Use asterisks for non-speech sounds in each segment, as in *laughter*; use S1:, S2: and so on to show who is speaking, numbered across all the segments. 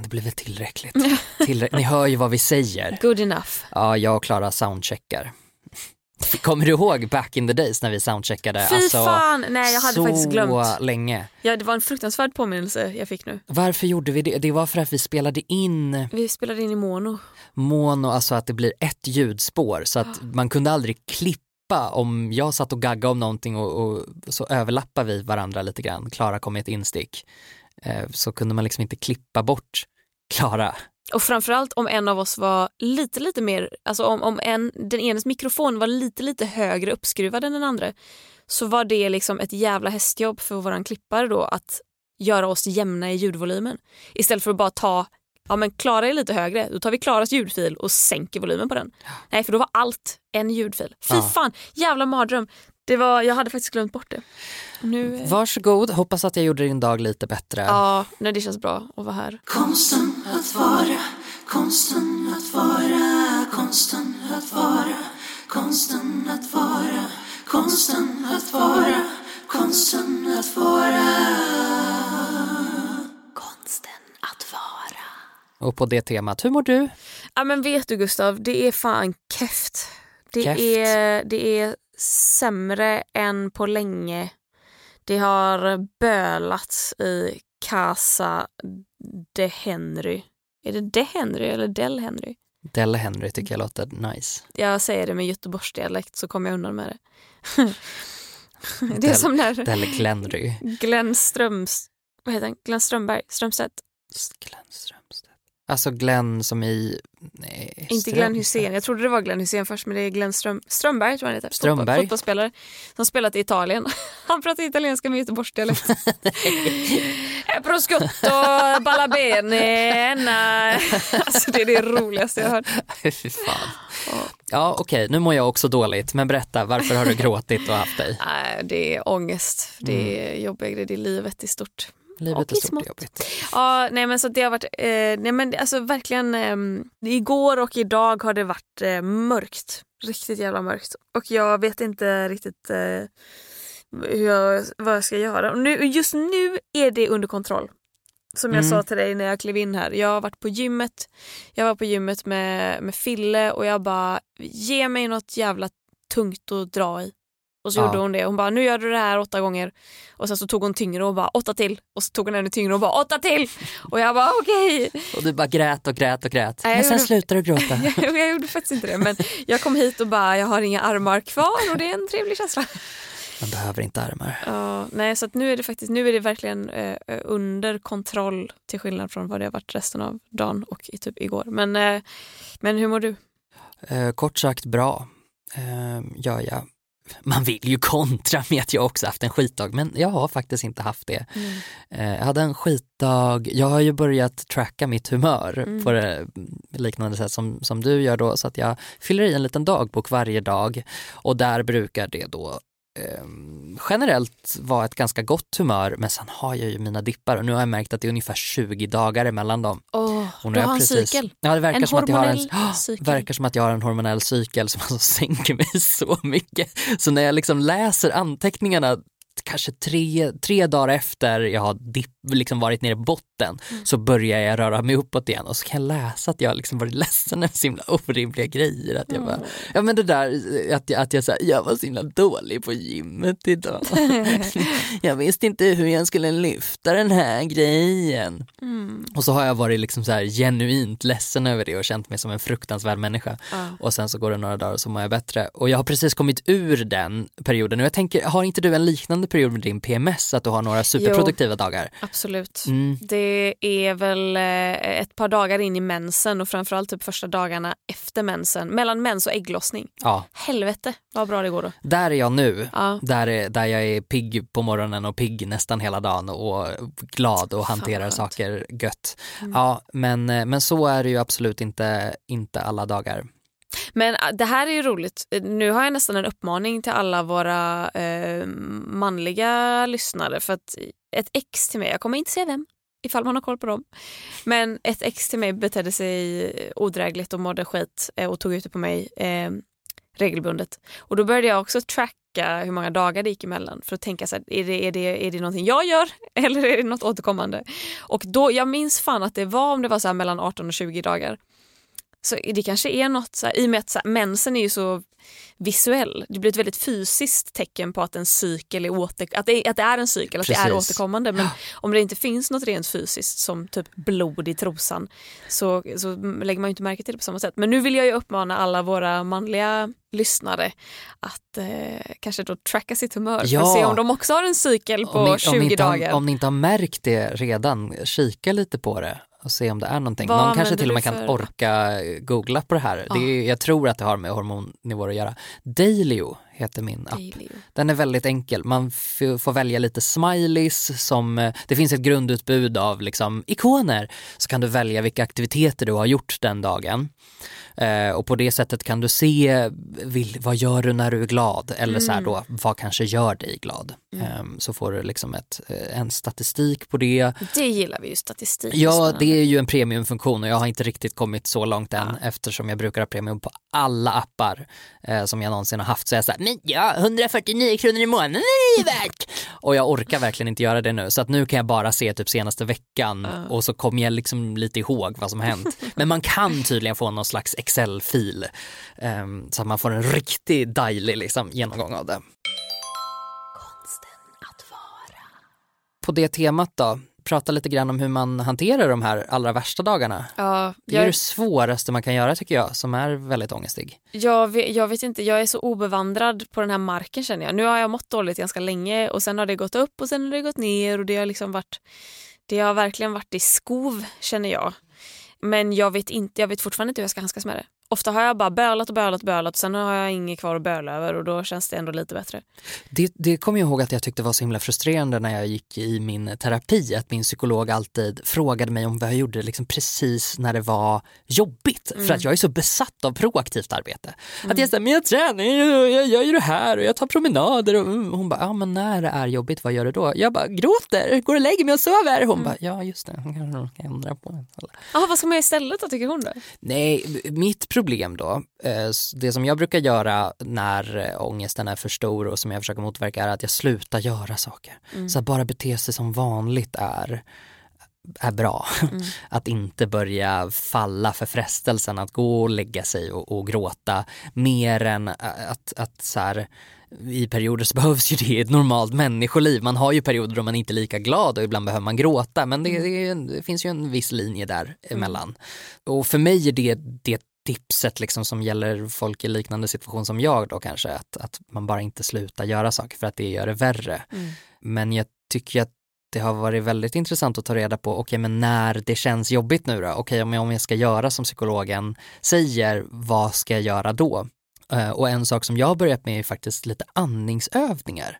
S1: fan, det blir väl tillräckligt. Tillrä- Ni hör ju vad vi säger.
S2: Good enough.
S1: Ja, jag och Klara soundcheckar. Kommer du ihåg back in the days när vi soundcheckade?
S2: Fy fan! Nej jag hade
S1: så
S2: faktiskt glömt.
S1: länge.
S2: Ja, det var en fruktansvärd påminnelse jag fick nu.
S1: Varför gjorde vi det? Det var för att vi spelade in
S2: Vi spelade in i mono.
S1: mono, alltså att det blir ett ljudspår så att man kunde aldrig klippa om jag satt och gaggade om någonting och, och så överlappar vi varandra lite grann. Klara kom med ett instick. Eh, så kunde man liksom inte klippa bort Klara.
S2: Och framförallt om en av oss var lite lite mer, alltså om, om en, den enes mikrofon var lite lite högre uppskruvad än den andra så var det liksom ett jävla hästjobb för våran klippare då att göra oss jämna i ljudvolymen. Istället för att bara ta, ja men Klara är lite högre, då tar vi Klaras ljudfil och sänker volymen på den. Nej för då var allt en ljudfil. Fy
S1: Ja.
S2: fan, jävla mardröm. Det var, jag hade faktiskt glömt bort det. Nu, eh,
S1: Varsågod, hoppas att jag gjorde din dag lite bättre.
S2: ja, nej, det känns bra att vara här.
S3: Konsten att vara, konsten att vara, konsten att vara, konsten att vara, konsten att vara, konsten att vara. Konsten att vara.
S1: Och på det temat, hur mår du?
S2: Ja men vet du Gustav, det är fan keft. Det,
S1: Keft?
S2: Är, det är sämre än på länge. Det har bölats i Casa de Henry. Är det de Henry eller del Henry?
S1: Delle Henry tycker jag låter nice.
S2: Jag säger det med göteborgsdialekt så kommer jag undan med det. *laughs* det är
S1: Del-
S2: som när
S1: Delle Glenry.
S2: Glenn Ströms... Vad heter han? Glenn Strömberg? Strömstedt?
S1: Glenn Strömstedt. Alltså Glenn som i... Nej,
S2: Inte Glenn. Hussein. Jag trodde det var Glenn Hussein först men det är Glenn Ström, Strömberg tror jag han heter.
S1: Strömberg.
S2: Fotboll, fotbollsspelare som spelat i Italien. *laughs* Han pratar italienska med göteborgsdialekt. *laughs* Eh, Prosciutto, ballabene, na. *laughs* Alltså det är det roligaste jag har hört.
S1: Fy fan. Ja okej, nu mår jag också dåligt men berätta varför har du gråtit och haft dig?
S2: Det är ångest. Det är jobbiga grejer. Det är livet i stort.
S1: Livet
S2: Och
S1: är stort och jobbigt.
S2: Ja, nej men så det har varit, eh, nej men alltså verkligen, eh, igår och idag har det varit eh, mörkt. Riktigt jävla mörkt. Och jag vet inte riktigt eh, hur jag, vad jag ska göra. Och nu, just nu är det under kontroll. Som jag
S1: Mm.
S2: sa till dig när jag klev in här. Jag har varit på gymmet. Jag var på gymmet med, med Fille och jag bara, ge mig något jävla tungt att dra i. Och så
S1: Ja.
S2: gjorde hon det. Hon bara, nu gör du det här åtta gånger. Och sen så tog hon tyngre och bara, åtta till. Och så tog hon ännu tyngre och bara, åtta till. Och jag bara, okej.
S1: Och du bara grät och grät och grät.
S2: Nej,
S1: men sen
S2: gjorde-
S1: slutar du gråta. *laughs*
S2: jag, jag gjorde faktiskt inte det. Men jag kom hit och bara, jag har inga armar kvar och det är en trevlig känsla.
S1: Man behöver inte armar.
S2: Ja, nej, så nu är det faktiskt, nu är det verkligen eh, under kontroll till skillnad från vad det har varit resten av dagen och i typ igår. Men, eh, men hur mår du?
S1: Eh, kort sagt bra, eh, gör jag. Man vill ju kontra med att jag också haft en skitdag men jag har faktiskt inte haft det. Eh, jag hade en skitdag, jag har ju börjat tracka mitt humör
S2: Mm.
S1: på liknande sätt som, som du gör då så att jag fyller i en liten dagbok varje dag och där brukar det då eh, generellt vara ett ganska gott humör men sen har jag ju mina dippar och nu har jag märkt att det är ungefär 20 dagar emellan dem.
S2: Oh,
S1: Och nu
S2: du
S1: jag
S2: har en
S1: precis-
S2: cykel.
S1: Ja, det verkar
S2: En
S1: som att jag har en,
S2: cykel.
S1: verkar som att jag har en hormonell cykel som alltså *laughs* sänker mig så mycket. Så när jag liksom läser anteckningarna kanske tre, tre dagar efter jag har dipp, liksom varit nere i botten
S2: Mm.
S1: så börjar jag röra mig uppåt igen och så kan jag läsa att jag liksom varit ledsen över så himla orimliga grejer. Att jag, bara,
S2: Mm.
S1: ja, men det där att jag, att jag, så här, jag var så himla dålig på gymmet idag. *laughs* jag visste inte hur jag skulle lyfta den här grejen.
S2: Mm.
S1: Och så har jag varit liksom så här genuint ledsen över det och känt mig som en fruktansvärd människa.
S2: Ja.
S1: Och sen så går det några dagar och så mår jag bättre. Och jag har precis kommit ur den perioden och jag tänker, har inte du en liknande period med din PMS? Att du har några superproduktiva dagar?
S2: Absolut.
S1: Mm.
S2: Det är väl eh, ett par dagar in i mensen och framförallt typ första dagarna efter mensen. Mellan mens och ägglossning.
S1: Ja,
S2: Helvete vad bra det går då.
S1: där är jag nu.
S2: Ja.
S1: Där, är, där jag är pigg på morgonen och pigg nästan hela dagen och glad och hanterar
S2: skönt.
S1: saker gött. Ja, men, men så är det ju absolut inte, inte alla dagar.
S2: Men äh, det här är ju roligt. Nu har jag nästan en uppmaning till alla våra eh, manliga lyssnare. För att ett ex till mig, jag kommer inte säga vem ifall man har koll på dem. Men ett ex till mig betedde sig odrägligt och mådde skit eh, och tog ut det på mig eh, regelbundet. Och då började jag också tracka hur många dagar det gick emellan för att tänka så här, är det, är det, är det någonting jag gör *laughs* eller är det något återkommande? Och då, jag minns fan att det var om det var så här mellan 18 och 20 dagar. Så det kanske är något, så här, i och med att så här, mensen är ju så visuell, det blir ett väldigt fysiskt tecken på att en cykel är, åter, att det, att det är en cykel, att det är
S1: Precis.
S2: återkommande. Men om det inte finns något rent fysiskt som typ blod i trosan så, så lägger man ju inte märke till det på samma sätt. Men nu vill jag ju uppmana alla våra manliga lyssnare att eh, kanske då tracka sitt humör för
S1: Ja.
S2: att se om de också har en cykel på
S1: ni,
S2: 20
S1: om,
S2: dagar.
S1: har, om ni inte har märkt det redan, kika lite på det och se om det är någonting.
S2: Vad
S1: Någon kanske till och med
S2: du
S1: kan
S2: för-
S1: orka googla på det här. Det är, jag tror att det har med hormonnivåer att göra. Dailyo heter min app. Den är väldigt enkel. Man får välja lite smileys som, eh, det finns ett grundutbud av liksom ikoner. Så kan du välja vilka aktiviteter du har gjort den dagen. Eh, och på det sättet kan du se vill, vad gör du när du är glad eller så här då, vad kanske gör dig glad. Eh, så får du liksom ett, eh, en statistik på det.
S2: Det gillar vi ju, statistik.
S1: Ja, det är ju en premiumfunktion och jag har inte riktigt kommit så långt än eftersom jag brukar ha premium på alla appar eh, som jag någonsin har haft. Så jag säger men ja, 149 kronor i månaden är det värt. Och jag orkar verkligen inte göra det nu så att nu kan jag bara se typ senaste veckan och så kommer jag liksom lite ihåg vad som hänt. *laughs* Men man kan tydligen få någon slags Excel-fil eh, så att man får en riktig daily liksom, genomgång av det. På det temat då, prata lite grann om hur man hanterar de här allra värsta dagarna.
S2: Ja,
S1: Det är
S2: jag,
S1: det svåraste man kan göra tycker jag, som är väldigt ångestig.
S2: jag, vet, jag vet inte, jag är så obevandrad på den här marken känner jag. Nu har jag mått dåligt ganska länge och sen har det gått upp och sen har det gått ner och det har liksom varit det har verkligen varit i skov känner jag. Men jag vet, inte, jag vet fortfarande inte hur jag ska handskas med det. Ofta har jag bara bölat och bölat och bölat och sen har jag inget kvar att böla över och då känns det ändå lite bättre.
S1: Det, det kommer jag ihåg att jag tyckte var så himla frustrerande när jag gick i min terapi, att min psykolog alltid frågade mig om vad jag gjorde liksom precis när det var jobbigt. För att jag är så besatt av proaktivt arbete. Att jag säger, men jag tränar, jag, jag gör ju det här och jag tar promenader. Och mm. hon bara, ja men när det är jobbigt, vad gör du då? Jag bara, gråter, går och lägger mig och sover. Hon bara, ja just det, jag kan ändra på.
S2: Ah, vad ska man göra istället då tycker hon då?
S1: Nej, mitt problem då, eh, det som jag brukar göra när eh, ångesten är för stor och som jag försöker motverka är att jag slutar göra saker. Så att bara bete sig som vanligt är, är bra. *laughs* Att inte börja falla för frestelsen att gå och lägga sig och, och gråta mer än att, att så här, i perioder så *laughs* behövs ju det i ett normalt människoliv. Man har ju perioder då man inte är lika glad och ibland behöver man gråta men det, det, ju en- det finns ju en viss linje där emellan. Och för mig är det det tipset liksom som gäller folk i liknande situation som jag då kanske, att, att man bara inte slutar göra saker för att det gör det värre. Men jag tycker att det har varit väldigt intressant att ta reda på, okej men när det känns jobbigt nu då, okej om jag, om jag ska göra som psykologen säger, vad ska jag göra då? Eh, Och en sak som jag har börjat med är faktiskt lite andningsövningar.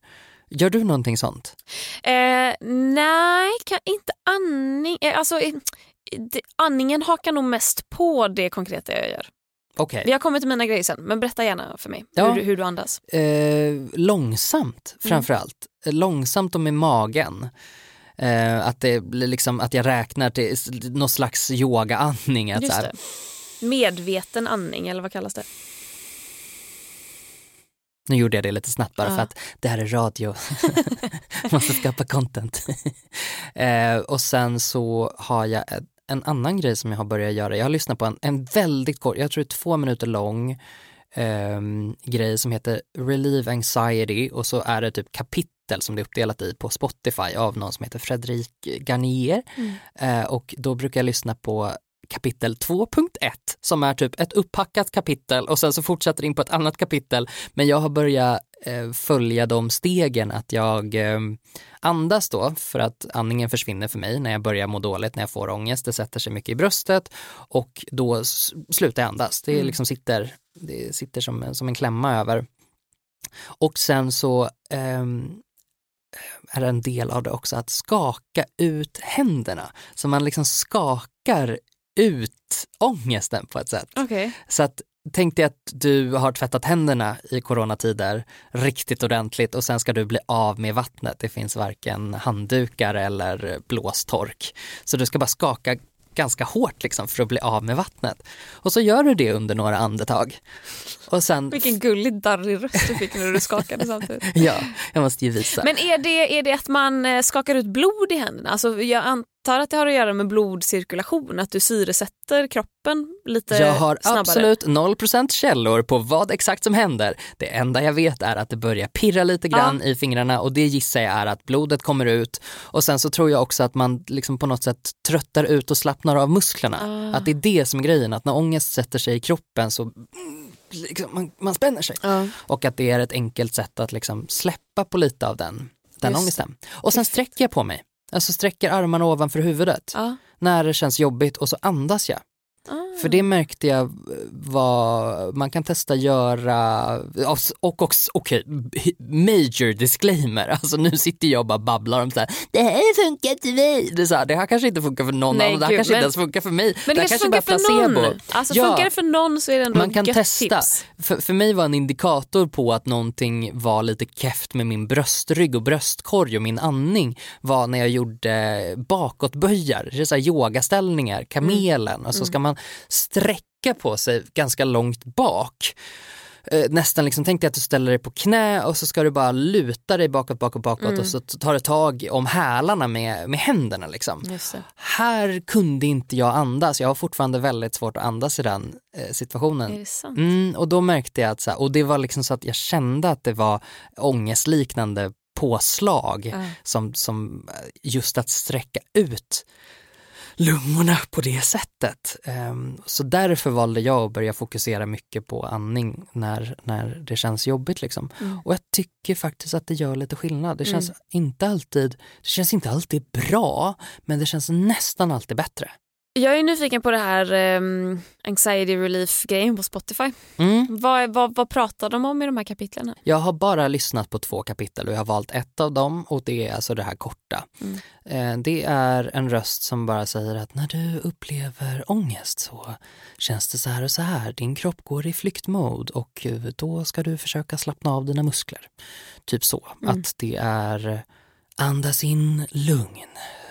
S1: Gör du någonting sånt?
S2: Eh, nej, kan inte andning... Eh, alltså, det, andningen hakar nog mest på det konkreta jag gör.
S1: Okej.
S2: Vi har kommit till mina grejer sen, men berätta gärna för mig
S1: Ja.
S2: hur, du- hur du andas.
S1: Eh, långsamt framför allt. Eh, Långsamt och med magen. Eh, att det liksom att jag räknar till någon slags yogaandning. Att
S2: Just det. Medveten andning, eller vad kallas det?
S1: Nu gjorde jag det lite snabbt bara
S2: Ja.
S1: för att det här är radio. *laughs* *laughs* Måste skapa content. *laughs* eh, och sen så har jag en, annan grej som jag har börjat göra. Jag har lyssnat på en, en väldigt kort, jag tror två minuter lång ehm, grej som heter Relieve Anxiety och så är det typ kapitel som det är uppdelat i på Spotify av någon som heter Fredrik Garnier. Eh, och då brukar jag lyssna på kapitel 2.1 som är typ ett upphackat kapitel och sen så fortsätter in på ett annat kapitel. Men jag har börjat eh, följa de stegen att jag eh, andas då för att andningen försvinner för mig när jag börjar må dåligt, när jag får ångest, det sätter sig mycket i bröstet och då slutar jag andas. Det liksom sitter, det sitter som, en- som en klämma över. Och sen så ehm, är en del av det också att skaka ut händerna. Så man liksom skakar ut ångesten på ett sätt.
S2: Okej.
S1: Så att tänk dig att du har tvättat händerna i coronatider riktigt ordentligt och sen ska du bli av med vattnet. Det finns varken handdukar eller blåstork. Så du ska bara skaka ganska hårt liksom för att bli av med vattnet. Och så gör du det under några andetag. Och sen,
S2: Vilken gullig darrig röst du fick när du skakade samtidigt. *laughs*
S1: ja, jag måste ju visa.
S2: Men är det, är det att man eh, skakar ut blod i händerna? Alltså jag antar att det har att göra med blodcirkulation, att du syresätter kroppen lite
S1: jag har
S2: snabbare.
S1: absolut 0% källor på vad exakt som händer. Det enda jag vet är att det börjar pirra lite grann i fingrarna och det gissar jag är att blodet kommer ut och sen så tror jag också att man liksom på något sätt tröttar ut och slappnar av musklerna. Att det är det som är grejen, att när ångest sätter sig i kroppen så liksom, man, man spänner sig.
S2: Ja.
S1: Och att det är ett enkelt sätt att liksom släppa på lite av den, den
S2: Just.
S1: ångesten. Och sen sträcker jag på mig. Alltså sträcker armarna ovanför huvudet
S2: Ja.
S1: när det känns jobbigt och så andas jag. För det märkte jag vad man kan testa göra, och också, okej, major disclaimer, alltså nu sitter jag och bara babblar om så här, det här funkar till mig. Det, så här, det här kanske inte funkar för någon
S2: Nej,
S1: annan, det här
S2: gud,
S1: kanske
S2: men-
S1: inte ens funkar för mig.
S2: Men det,
S1: här
S2: kanske
S1: bara
S2: funkar för
S1: placebo.
S2: någon. Alltså
S1: Ja.
S2: funkar det för någon så är det ändå
S1: Man kan testa. För, för mig var en indikator på att någonting var lite keft med min bröstrygg och bröstkorg och min andning var när jag gjorde bakåtböjar, det så här yogaställningar, kamelen och så ska man sträcka på sig ganska långt bak. Eh, nästan liksom, tänk dig att du ställer dig på knä och så ska du bara luta dig bakåt, bakåt, bakåt och så tar du tag om hälarna med, med händerna liksom. Här kunde inte jag andas, jag har fortfarande väldigt svårt att andas i den eh, situationen. Mm, och då märkte jag att, så här, och det var liksom så att jag kände att det var ångestliknande påslag
S2: Ja.
S1: som, som eh, just att sträcka ut lungorna på det sättet. Ehm, så därför valde jag att börja fokusera mycket på andning när, när det känns jobbigt. Liksom. Och jag tycker faktiskt att det gör lite skillnad. Det känns, inte alltid, det känns inte alltid bra, men det känns nästan alltid bättre.
S2: Jag är nyfiken på det här um, anxiety relief-grejen på Spotify.
S1: Mm.
S2: Vad, vad, vad pratar de om i de här kapitlen?
S1: Jag har bara lyssnat på två kapitel och jag har valt ett av dem och det är alltså det här korta.
S2: Mm.
S1: Eh, Det är en röst som bara säger att när du upplever ångest så känns det så här och så här. Din kropp går i flyktmode och då ska du försöka slappna av dina muskler. Typ så. Att det är andas in lugn,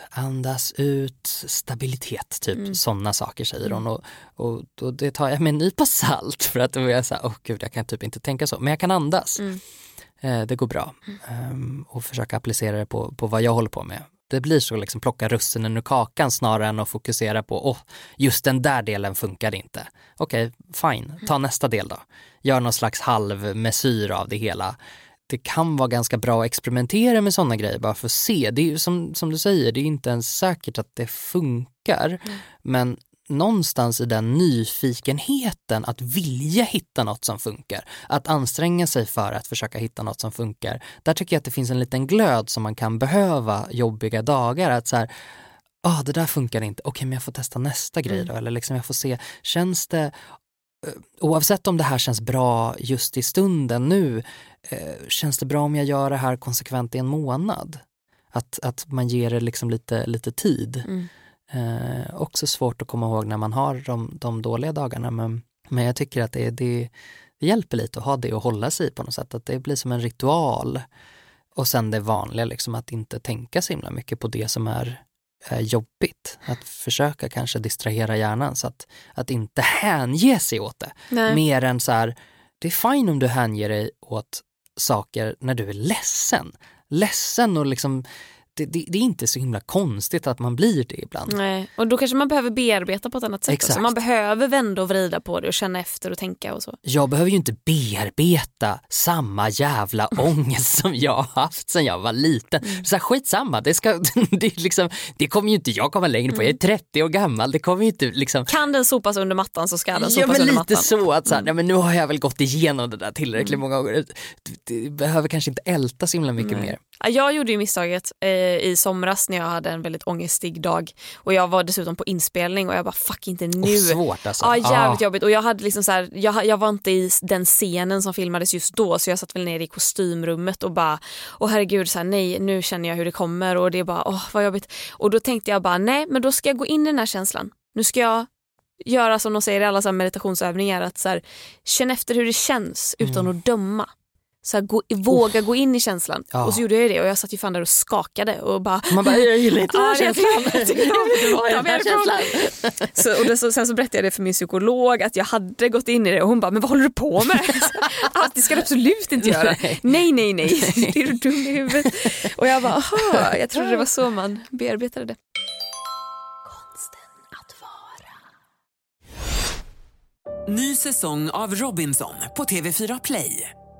S1: andas ut stabilitet, typ sådana saker säger hon. Och, och, och det tar jag med en nypa salt för att då är jag så här, åh gud jag kan typ inte tänka så, men jag kan andas. Eh, det går bra. Ehm, och försöka applicera det på, på vad jag håller på med. Det blir så liksom plocka russinen ur kakan snarare än att fokusera på, åh, just den där delen funkar inte. Okej, fine, ta nästa del då. Gör någon slags halvmesyr av det hela. Det kan vara ganska bra att experimentera med sådana grejer bara för att se. Det är ju som, som du säger, det är inte ens säkert att det funkar. Men någonstans i den nyfikenheten att vilja hitta något som funkar, att anstränga sig för att försöka hitta något som funkar. Där tycker jag att det finns en liten glöd som man kan behöva jobbiga dagar. Att så här, ah, det där funkar inte, okej men jag får testa nästa grej då. Eller liksom jag får se, känns det, oavsett om det här känns bra just i stunden nu, eh, känns det bra om jag gör det här konsekvent i en månad? Att, att man ger det liksom lite, lite tid. Eh, också svårt att komma ihåg när man har de, de dåliga dagarna men, men jag tycker att det, det, det hjälper lite att ha det och hålla sig i på något sätt. Att det blir som en ritual. Och sen det vanliga, liksom att inte tänka så himla mycket på det som är eh, jobbigt. Att försöka kanske distrahera hjärnan så att, att inte *laughs* hänge sig åt det.
S2: Nej.
S1: Mer än så här, det är fine om du hänger dig åt saker när du är ledsen. Ledsen och liksom, det, det, det är inte så himla konstigt att man blir det ibland.
S2: Nej. Och då kanske man behöver bearbeta på ett annat sätt.
S1: Exakt.
S2: Också. Man behöver vända och vrida på det och känna efter och tänka och så.
S1: Jag behöver ju inte bearbeta samma jävla *laughs* ångest som jag har haft sedan jag var liten.
S2: Mm.
S1: Så här, skitsamma, det, ska, *laughs* det, är liksom, det kommer ju inte jag komma längre på. Jag är 30 år gammal, det kommer ju inte liksom
S2: Kan den sopas under mattan så ska den
S1: Ja
S2: sopas
S1: men
S2: under
S1: lite
S2: mattan.
S1: så att så
S2: Mm.
S1: här, nej, men nu har jag väl gått igenom det där tillräckligt många gånger. Det, behöver kanske inte älta så himla mycket mer.
S2: Ja, Jag gjorde ju misstaget eh, i somras när jag hade en väldigt ångestig dag och jag var dessutom på inspelning och jag bara fuck inte nu.
S1: Och svårt alltså.
S2: Ja jävligt
S1: Ah.
S2: jobbigt och jag hade liksom så här, jag, jag var inte i den scenen som filmades just då så jag satt väl ner i kostymrummet och bara åh herregud så här, nej nu känner jag hur det kommer och det är bara åh vad jobbigt. Och då tänkte jag bara nej men då ska jag gå in i den här känslan. Nu ska jag göra som de säger i alla så meditationsövningar, att så här, känn efter hur det känns utan att döma. Så här, gå, våga gå in i känslan.
S1: Ja.
S2: Och så gjorde jag det och jag satt ju fan där och skakade och bara
S1: Man bara, jag gillar inte den här *laughs* känslan. *laughs*
S2: jag
S1: vara i den här. *laughs*
S2: Så, och det, så, sen så berättade jag det för min psykolog att jag hade gått in i det och hon bara, men vad håller du på med? Att det ska du absolut inte göra.
S1: Nej.
S2: Nej, nej, nej. Är du dum i huvudet? Och jag bara, aha, jag trodde det var så man bearbetade det.
S4: Ny säsong av Robinson på TV4 Play.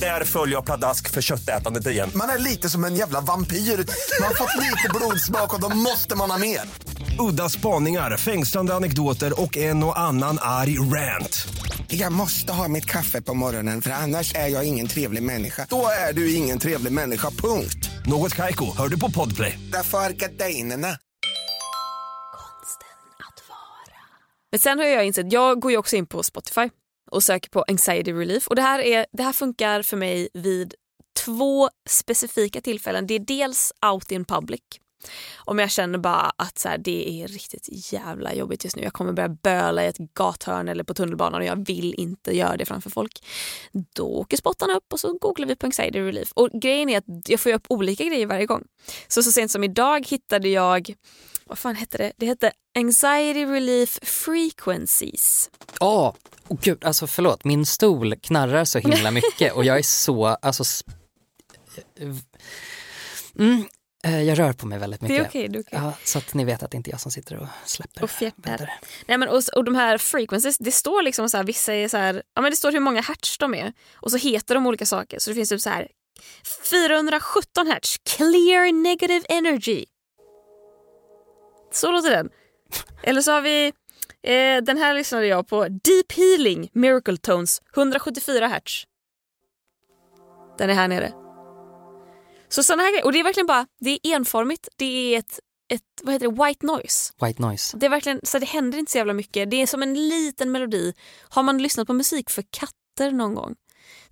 S5: Där följer jag pladask för köttätandet igen.
S6: Man är lite som en jävla vampyr. Man har fått lite blodsmak och då måste man ha mer.
S5: Udda spaningar, fängslande anekdoter och en och annan arg rant.
S6: Jag måste ha mitt kaffe på morgonen för annars är jag ingen trevlig människa. Då är du ingen trevlig människa, punkt.
S5: Något Kaiko, hör du på Podplay.
S6: Därför är gardinerna.
S2: Men sen har jag insett, jag går ju också in på Spotify och söker på anxiety relief och det här, är, det här funkar för mig vid två specifika tillfällen. Det är dels out in public. Om jag känner bara att så här, det är riktigt jävla jobbigt just nu. Jag kommer börja böla i ett gathörn eller på tunnelbanan och jag vill inte göra det framför folk. Då åker spottarna upp och så googlar vi på anxiety relief. Och grejen är att jag får upp olika grejer varje gång. Så så sent som idag hittade jag, vad fan hette det? Det hette anxiety relief frequencies.
S1: Ja, oh, gud, alltså förlåt, min stol knarrar så himla mycket och jag är så, alltså... Mm, eh, jag rör på mig väldigt
S2: Det
S1: mycket.
S2: är okej, det är okej.
S1: Ja, så att ni vet att det inte är jag som sitter och släpper.
S2: Och fjärtar. Nej, men och, och de här frequencies, det står liksom så här, vissa är så här, ja men det står hur många hertz de är och så heter de olika saker. Så det finns typ så här 417 hertz, clear negative energy. Så låter den. Eller så har vi, eh, den här lyssnade jag på, deep healing miracle tones, 174 hertz. Den är här nere. Så såna här grejer, och det är verkligen bara, det är enformigt, det är ett, ett vad heter det, white noise.
S1: White noise.
S2: Det är verkligen, så det händer inte så jävla mycket. Det är som en liten melodi. Har man lyssnat på musik för katter någon gång,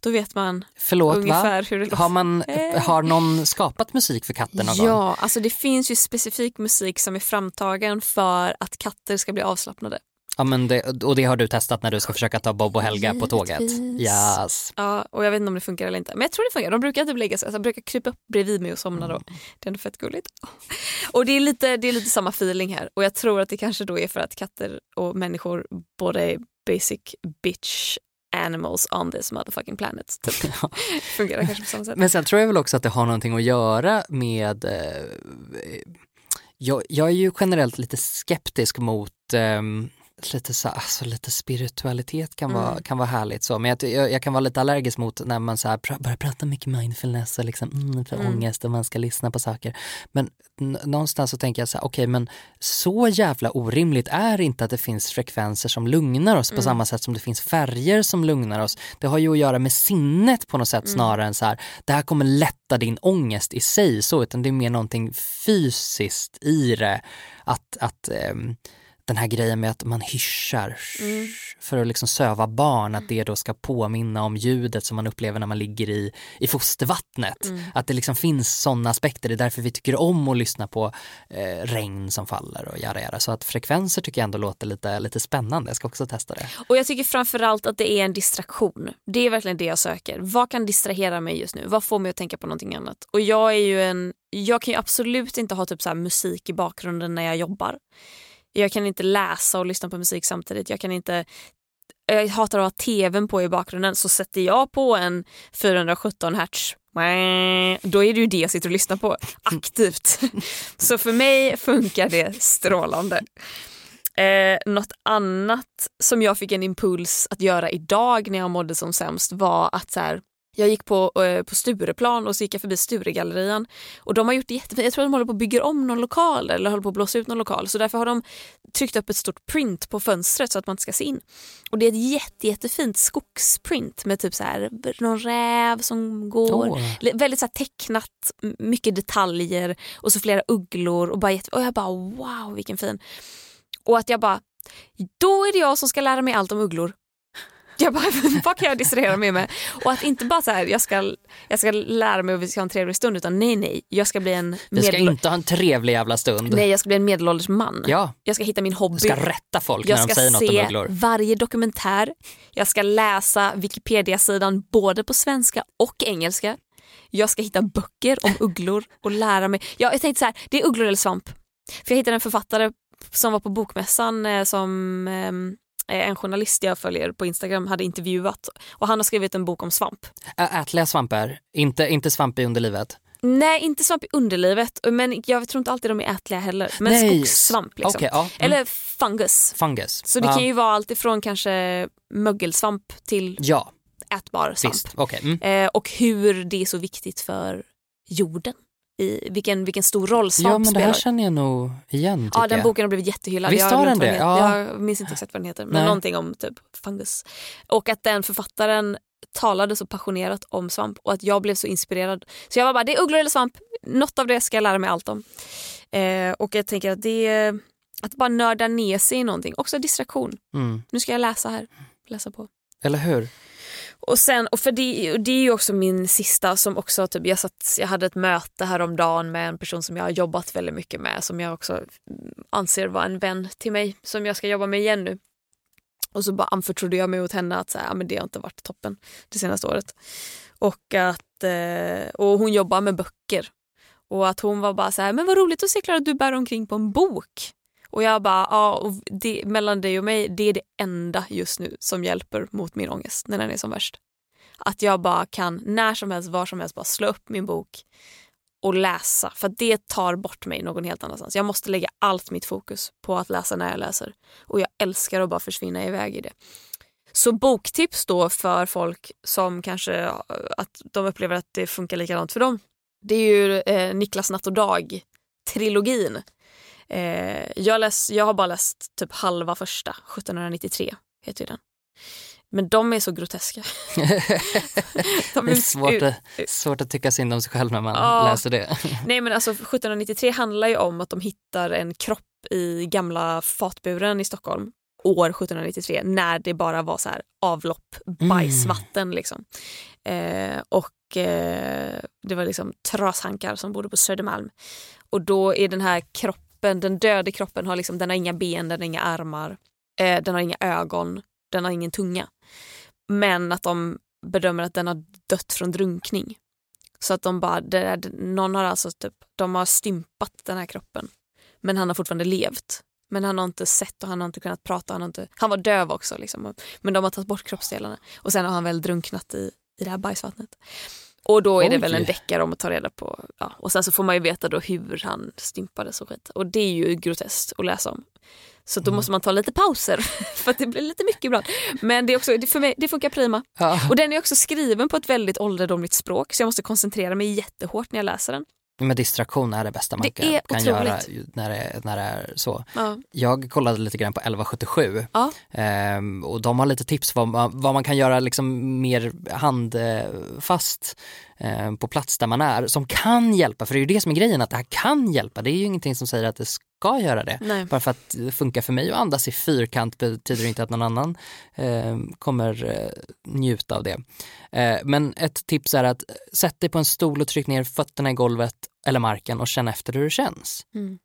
S2: då vet man
S1: Förlåt,
S2: ungefär
S1: va?
S2: hur det låter.
S1: Har, man,
S2: Eh.
S1: har någon skapat musik för katter någon gång?
S2: Ja, alltså det finns ju specifik musik som är framtagen för att katter ska bli avslappnade.
S1: Ja, men det, och det har du testat när du ska försöka ta Bob och Helga på tåget? Yes.
S2: Ja, och jag vet inte om det funkar eller inte. Men jag tror det funkar. De brukar typ lägga sig, alltså, de brukar krypa upp bredvid mig och somna då. Det är ändå fett gulligt. Och det är, lite, det är lite samma feeling här. Och jag tror att det kanske då är för att katter och människor båda är basic bitch animals on this motherfucking planet. Typ. *laughs* Fungerar kanske på samma sätt.
S1: Men sen tror jag väl också att det har någonting att göra med eh, jag, jag är ju generellt lite skeptisk mot lite, så, alltså, lite spiritualitet kan vara,
S2: Mm.
S1: kan vara härligt så men jag, jag, jag kan vara lite allergisk mot när man så här, pra, börjar prata mycket mindfulness och liksom, mm, för
S2: Mm.
S1: ångest och man ska lyssna på saker. Men någonstans så tänker jag så här, okej men så jävla orimligt är inte att det finns frekvenser som lugnar oss på
S2: Mm.
S1: samma sätt som det finns färger som lugnar oss. Det har ju att göra med sinnet på något sätt
S2: Mm.
S1: snarare än så här, det här kommer lätta din ångest i sig så, utan det är mer någonting fysiskt i det. Att, att ehm, den här grejen med att man hyschar
S2: Mm.
S1: för att liksom söva barn, att det då ska påminna om ljudet som man upplever när man ligger i, i fostervattnet.
S2: Mm.
S1: Att det liksom finns sådana aspekter, det är därför vi tycker om att lyssna på eh, regn som faller och jada jada. Så att frekvenser tycker jag ändå låter lite, lite spännande, jag ska också testa det.
S2: Och jag tycker framförallt att det är en distraktion. Det är verkligen det jag söker. Vad kan distrahera mig just nu? Vad får mig att tänka på någonting annat? Och jag är ju en, jag kan ju absolut inte ha typ så musik i bakgrunden när jag jobbar. Jag kan inte läsa och lyssna på musik samtidigt. Jag kan inte jag hatar att ha tvn på i bakgrunden så sätter jag på en 417 hertz då är det ju det jag sitter och lyssnar på aktivt. *laughs* Så för mig funkar det strålande. Eh, något annat som jag fick en impuls att göra idag när jag mådde som sämst var att så här, Jag gick på, eh, på Stureplan och så gick jag förbi Sturegallerian. Och de har gjort det jättefint. Jag tror att de håller på att bygga om någon lokal eller håller på att blåsa ut någon lokal. Så därför har de tryckt upp ett stort print på fönstret så att man inte ska se in. Och det är ett jätte, jättefint skogsprint med typ så här, någon räv som går. Li- Väldigt så tecknat, mycket detaljer och så flera ugglor. Och, bara jätte, och jag bara wow vilken fin. Och att jag bara, då är det jag som ska lära mig allt om ugglor. Jag bara, *laughs* vad kan jag distrahera mig med? Och att inte bara så här, jag ska, jag ska lära mig och vi ska ha en trevlig stund utan nej nej, jag ska bli en,
S1: Vi ska inte ha en trevlig jävla stund.
S2: nej, jag ska bli en medelålders man.
S1: Ja,
S2: Jag ska hitta min hobby.
S1: du ska rätta folk
S2: jag
S1: när de
S2: ska
S1: säger något om
S2: se
S1: ugglor.
S2: varje dokumentär. Jag ska läsa Wikipedia-sidan både på svenska och engelska. Jag ska hitta böcker om ugglor och lära mig. Ja, jag tänkte så här, det är ugglor eller svamp. För jag hittade en författare som var på bokmässan eh, som eh, en journalist jag följer på Instagram hade intervjuat och han har skrivit en bok om svamp.
S1: Ä- Ätliga svampar, inte, inte svamp i underlivet.
S2: Nej, inte svamp i underlivet men jag tror inte alltid de är ätliga heller. Men
S1: Nej.
S2: skogssvamp liksom.
S1: Okej, ja. Mm.
S2: Eller fungus.
S1: Fungus.
S2: Så det
S1: ja.
S2: kan ju vara allt ifrån kanske mögelsvamp till
S1: Ja,
S2: ätbar svamp.
S1: Okej. Mm.
S2: Eh, och hur det är så viktigt för jorden. I vilken, vilken stor roll svamp
S1: Ja men det
S2: spelar.
S1: här känner jag nog igen
S2: Ja, den
S1: jag.
S2: boken har blivit jättehyllad.
S1: Visst har den det? Ja.
S2: Jag minns inte exakt vad den heter, men
S1: Nej.
S2: någonting om typ fungus. Och att den författaren talade så passionerat om svamp och att jag blev så inspirerad. Så jag var bara, det är ugglor eller svamp, något av det ska jag lära mig allt om. Eh, och jag tänker att det är att bara nörda ner sig i någonting, också distraktion.
S1: Mm.
S2: Nu ska jag läsa här, läsa på.
S1: Eller hur?
S2: Och sen, och för det, och det är ju också min sista som också, typ, jag, satt, jag hade ett möte häromdagen med en person som jag har jobbat väldigt mycket med som jag också anser vara en vän till mig som jag ska jobba med igen nu. Och så bara anförtrodde jag mig åt henne att så här, men det har inte varit toppen det senaste året. Och att eh, och hon jobbar med böcker. Och att hon var bara så här, men vad roligt att se Klara att du bär omkring på en bok. Och jag bara, ja, och det, mellan dig och mig, det är det enda just nu som hjälper mot min ångest när den är som värst. Att jag bara kan när som helst, var som helst bara slå upp min bok och läsa. För det tar bort mig någon helt annanstans. Jag måste lägga allt mitt fokus på att läsa när jag läser. Och jag älskar att bara försvinna iväg i det. Så boktips då för folk som kanske att de upplever att det funkar likadant för dem. Det är ju eh, Niklas natt och dag-trilogin. Eh, jag, läs, jag har bara läst typ halva första, 1793 heter ju den. Men de är så groteska. *laughs* de
S1: Det är svårt, att- svårt att tycka synd om sig själv när man
S2: Ja.
S1: läser det. *laughs*
S2: Nej men alltså 1793 handlar ju om att de hittar en kropp i gamla fatburen i Stockholm år 1793 när det bara var så här avlopp, bajsvatten liksom. Eh, och eh, det var liksom trashankar som bodde på Södermalm. Och då är den här kroppen, den döde kroppen har liksom, den har inga ben, den har inga armar, eh, den har inga ögon, den har ingen tunga. Men att de bedömer att den har dött från drunkning. Så att de bara, det är, någon har alltså typ, de har stympat den här kroppen. Men han har fortfarande levt. Men han har inte sett och han har inte kunnat prata. Han, har inte, han var döv också. Liksom. Men de har tagit bort kroppsdelarna. Och sen har han väl drunknat i, i det här bajsvattnet. Och då är det
S1: Oj.
S2: väl en deckare om att ta reda på. Ja. Och sen så får man ju veta då hur han stympades och skit. Och det är ju groteskt att läsa om. Så då måste man ta lite pauser *laughs* för att det blir lite mycket ibland. Men det, är också, det, för mig, det funkar prima.
S1: Ja.
S2: Och den är också skriven på ett väldigt ålderdomligt språk så jag måste koncentrera mig jättehårt när jag läser den.
S1: Men distraktion är det bästa man
S2: Det
S1: kan, kan göra när det, när det är så.
S2: Ja.
S1: Jag kollade lite grann på 1177
S2: Ja.
S1: ehm, och de har lite tips vad man, vad man kan göra liksom mer handfast eh, på plats där man är som kan hjälpa. För det är ju det som är grejen, att det här kan hjälpa. Det är ju ingenting som säger att det ska göra det.
S2: Nej.
S1: Bara för att det funkar för mig att andas i fyrkant betyder inte att någon annan eh, kommer eh, njuta av det. Eh, men ett tips är att sätt dig på en stol och tryck ner fötterna i golvet eller marken och känn efter hur det känns.
S2: Mm.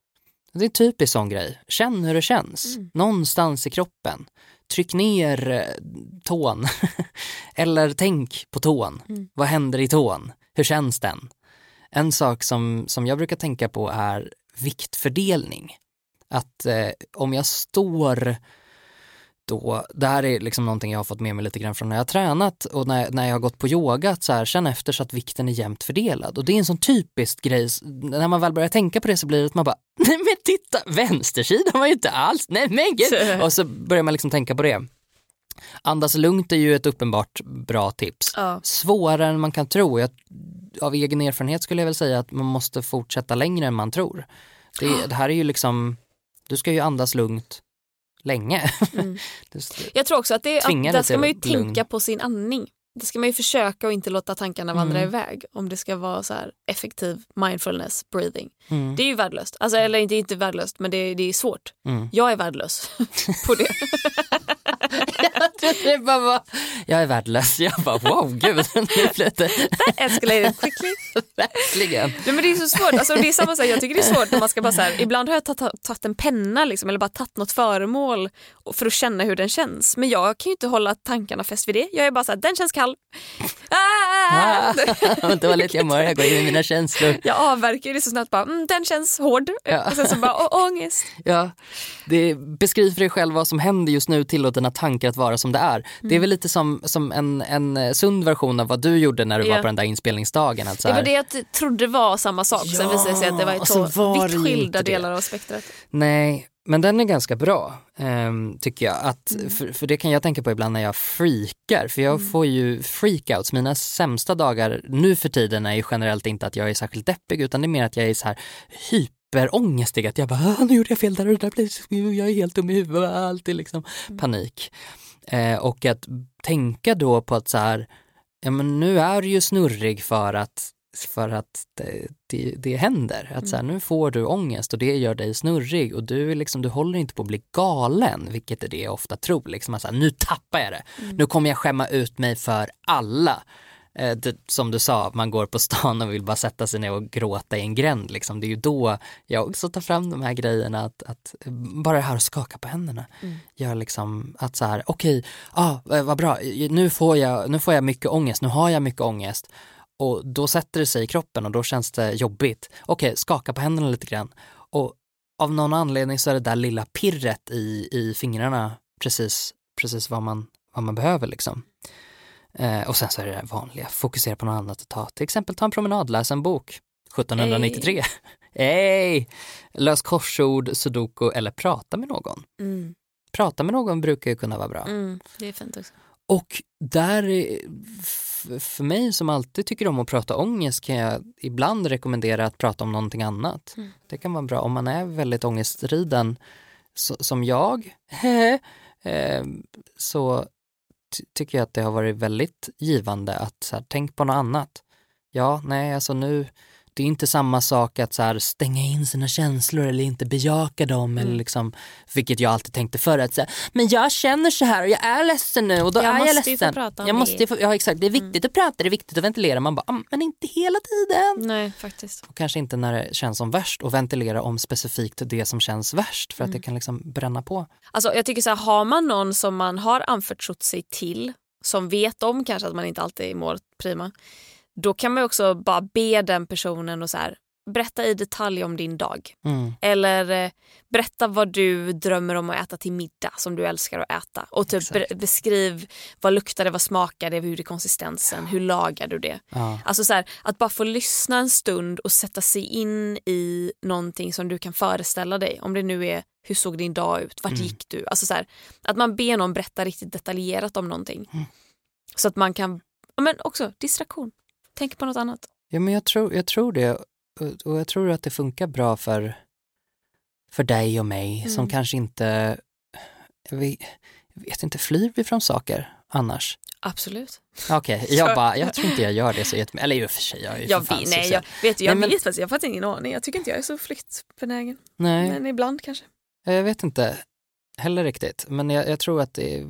S1: Det är en typisk sån grej. Känn hur det känns.
S2: Mm.
S1: Någonstans i kroppen. Tryck ner eh, tån. *laughs* Eller tänk på tån.
S2: Mm.
S1: Vad händer i tån? Hur känns den? En sak som, som jag brukar tänka på är viktfördelning. Att eh, om jag står då, det här är liksom någonting jag har fått med mig lite grann från när jag har tränat och när, när jag har gått på yoga, att så här, känna efter så att vikten är jämnt fördelad. Och det är en sån typisk grej, när man väl börjar tänka på det så blir det att man bara, *laughs* nej men titta, vänstersidan var ju inte alls, nej men gud. *laughs* Och så börjar man liksom tänka på det. Andas lugnt är ju ett uppenbart bra tips.
S2: Ja.
S1: Svårare än man kan tro. Jag, av egen erfarenhet skulle jag väl säga att man måste fortsätta längre än man tror. Det, det här är ju liksom, du ska ju andas lugnt länge.
S2: Mm. *laughs* Jag tror också att, det,
S1: Tvinga
S2: att där ska man ju
S1: lugn.
S2: tänka på sin andning. Det ska man ju försöka och inte låta tankarna vandra
S1: Mm.
S2: iväg om det ska vara så här effektiv mindfulness breathing.
S1: Mm.
S2: Det är ju värdelöst. Alltså, eller inte, inte värdelöst men det, det är svårt.
S1: Mm.
S2: Jag är värdelös *laughs* på det. *laughs*
S1: det bara var, jag är värdelös. Jag bara wow, gud, blev det
S2: Escalated quickly.
S1: verkligen.
S2: Nej, men det är så svårt. Alltså, det är samma sak. Jag tycker det är svårt när man ska bara så här, ibland har jag tagit, en penna liksom, eller bara tagit något föremål för att känna hur den känns. Men jag kan ju inte hålla tankarna fäst vid det. Jag är bara så här, den känns kall. Ah! *laughs*
S1: Dåligt jag mår, jag går in i mina känslor.
S2: Jag avverkar det så snabbt bara, mm, den känns hård.
S1: Ja.
S2: Och sen så bara, ångest.
S1: Ja, det, beskriv för dig själv vad som händer just nu, tillåt dina tankar att vara som det är. Det är
S2: Mm.
S1: väl lite som, som en, en eh, sund version av vad du gjorde när du
S2: Ja.
S1: var på den där inspelningsdagen. Att så
S2: Det var det jag trodde var samma sak. Sen
S1: Ja,
S2: visade det sig att det var två vitt skilda delar av spektrat.
S1: Nej, men den är ganska bra ehm, tycker jag. Att,
S2: Mm.
S1: för, för det kan jag tänka på ibland när jag freakar. För jag får ju freakouts. Mina sämsta dagar nu för tiden är ju generellt inte att jag är särskilt deppig utan det är mer att jag är så här hyperångestig. Att jag bara, "Ah, nu gjorde jag fel där och där blev, jag är helt dum i huvudet. Alltid liksom
S2: Mm.
S1: panik. Eh, och att tänka då på att så här, ja men nu är du ju snurrig för att för att det, det, det händer. Att så här, nu får du ångest och det gör dig snurrig och du, liksom, du håller inte på att bli galen, vilket är det jag ofta tror. Liksom, att så här, nu tappar jag det. Nu kommer jag skämma ut mig för alla. Eh, det, som du sa, man går på stan och vill bara sätta sig ner och gråta i en gränd. Liksom. Det är ju då jag också tar fram de här grejerna, att, att bara det här att skaka på händerna. Gör liksom att så här, okej, ah, eh, vad bra, nu får, jag, nu får jag mycket ångest, nu har jag mycket ångest. Och då sätter det sig i kroppen och då känns det jobbigt. Okej, skaka på händerna lite grann. Och av någon anledning så är det där lilla pirret i, i fingrarna precis, precis vad, man, vad man behöver liksom. Eh, och sen så är det det vanliga, fokusera på något annat att ta. Till exempel ta en promenad, läs en bok. 1793. Hej! *laughs* Lös korsord, sudoku eller prata med någon.
S2: Mm.
S1: Prata med någon brukar ju kunna vara bra.
S2: Mm. Det är fint också.
S1: Och där, för mig som alltid tycker om att prata ångest kan jag ibland rekommendera att prata om någonting annat.
S2: Mm.
S1: Det kan vara bra om man är väldigt ångestriden, så, som jag, *laughs* eh, så tycker jag att det har varit väldigt givande att så här, tänk på något annat. Ja, nej, alltså nu, det är inte samma sak att så här, stänga in sina känslor eller inte bejaka dem eller liksom, vilket jag alltid tänkte förr att så här, men jag känner så här och jag är ledsen nu och då
S2: Jag
S1: är jag ledsen.
S2: prata om
S1: jag
S2: det.
S1: måste få, ja exakt, det är viktigt att prata, det är viktigt att ventilera. Man bara, "Mm, men inte hela tiden.
S2: Nej, faktiskt.
S1: Och kanske inte när det känns som värst och ventilera om specifikt det som känns värst för att det kan liksom bränna på.
S2: Alltså, jag tycker så här, har man någon som man har anförtrott sig till, som vet om kanske att man inte alltid mår prima, då kan man också bara be den personen och så här, berätta i detalj om din dag.
S1: Mm.
S2: Eller eh, berätta vad du drömmer om att äta till middag som du älskar att äta. Och typ be- beskriv vad luktar det, vad smakar det, hur är konsistensen, hur lagar du det?
S1: Ja.
S2: Alltså så här, att bara få lyssna en stund och sätta sig in i någonting som du kan föreställa dig. Om det nu är hur såg din dag ut, vart
S1: Mm.
S2: gick du? Alltså så här, att man ber någon berätta riktigt detaljerat om någonting.
S1: Mm.
S2: Så att man kan, ja, men också distraktion. Tänk på något annat.
S1: Ja, men jag tror, jag tror det. Och- Och jag tror att det funkar bra för, för dig och mig som
S2: Mm.
S1: kanske inte, jag vet, jag vet inte, flyr vi från saker annars?
S2: Absolut.
S1: Okej, jag bara, jag tror inte jag gör det så jättemycket. Eller i och för sig, jag är ju
S2: Jag,
S1: för
S2: vet, nej, jag, vet, jag
S1: Nej, men-
S2: vet faktiskt, jag har faktiskt ingen aning. Jag tycker inte jag är så flyktbenägen.
S1: Nej.
S2: Men ibland kanske.
S1: Jag vet inte heller riktigt, men jag, jag tror att det är,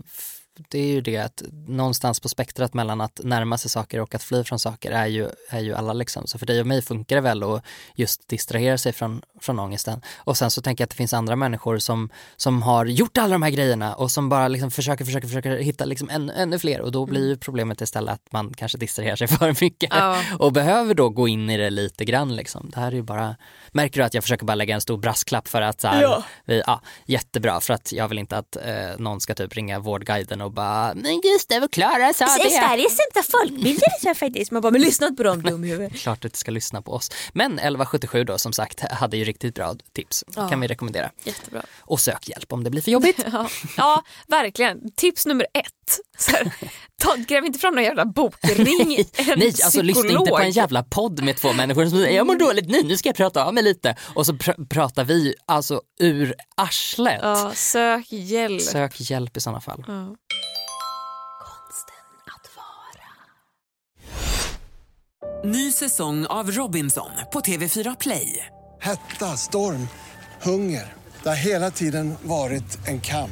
S1: det är ju det att någonstans på spektrat mellan att närma sig saker och att fly från saker är ju, är ju alla liksom. Så för dig och mig funkar det väl att just distrahera sig från, från ångesten. Och sen så tänker jag att det finns andra människor som, som har gjort alla de här grejerna och som bara liksom försöker, försöker, försöker hitta liksom än, ännu fler och då blir ju problemet istället att man kanske distraherar sig *laughs* för mycket
S2: Ja.
S1: och behöver då gå in i det lite grann liksom. Det här är ju bara, märker du att jag försöker bara lägga en stor brasklapp för att så här,
S2: Ja.
S1: vi, ja, jättebra för att jag vill inte att eh, någon ska typ ringa Vårdguiden och bara men Gustav och Klara sa det.
S2: Sveriges sämsta folkbildare faktiskt. Man bara, men lyssna inte på dem dumhuvud. *laughs*
S1: Klart att du ska lyssna på oss. Men 1177 då som sagt hade ju riktigt bra tips.
S2: Ja.
S1: kan vi rekommendera.
S2: Jättebra.
S1: Och sök hjälp om det blir för jobbigt. *laughs*
S2: Ja, ja verkligen. Tips nummer ett. Så här, ta, gräv inte fram någon jävla bok. Ring *laughs* en
S1: Nej, alltså lyssna inte på en jävla podd med två människor som säger jag mår dåligt nu, nu ska jag prata av mig lite. Och så pr- pratar vi alltså ur arslet.
S2: Ja, sök hjälp.
S1: Sök hjälp i sådana fall.
S2: Ja.
S4: Ny säsong av Robinson på TV4 Play.
S7: Hetta, storm, hunger. Det har hela tiden varit en kamp.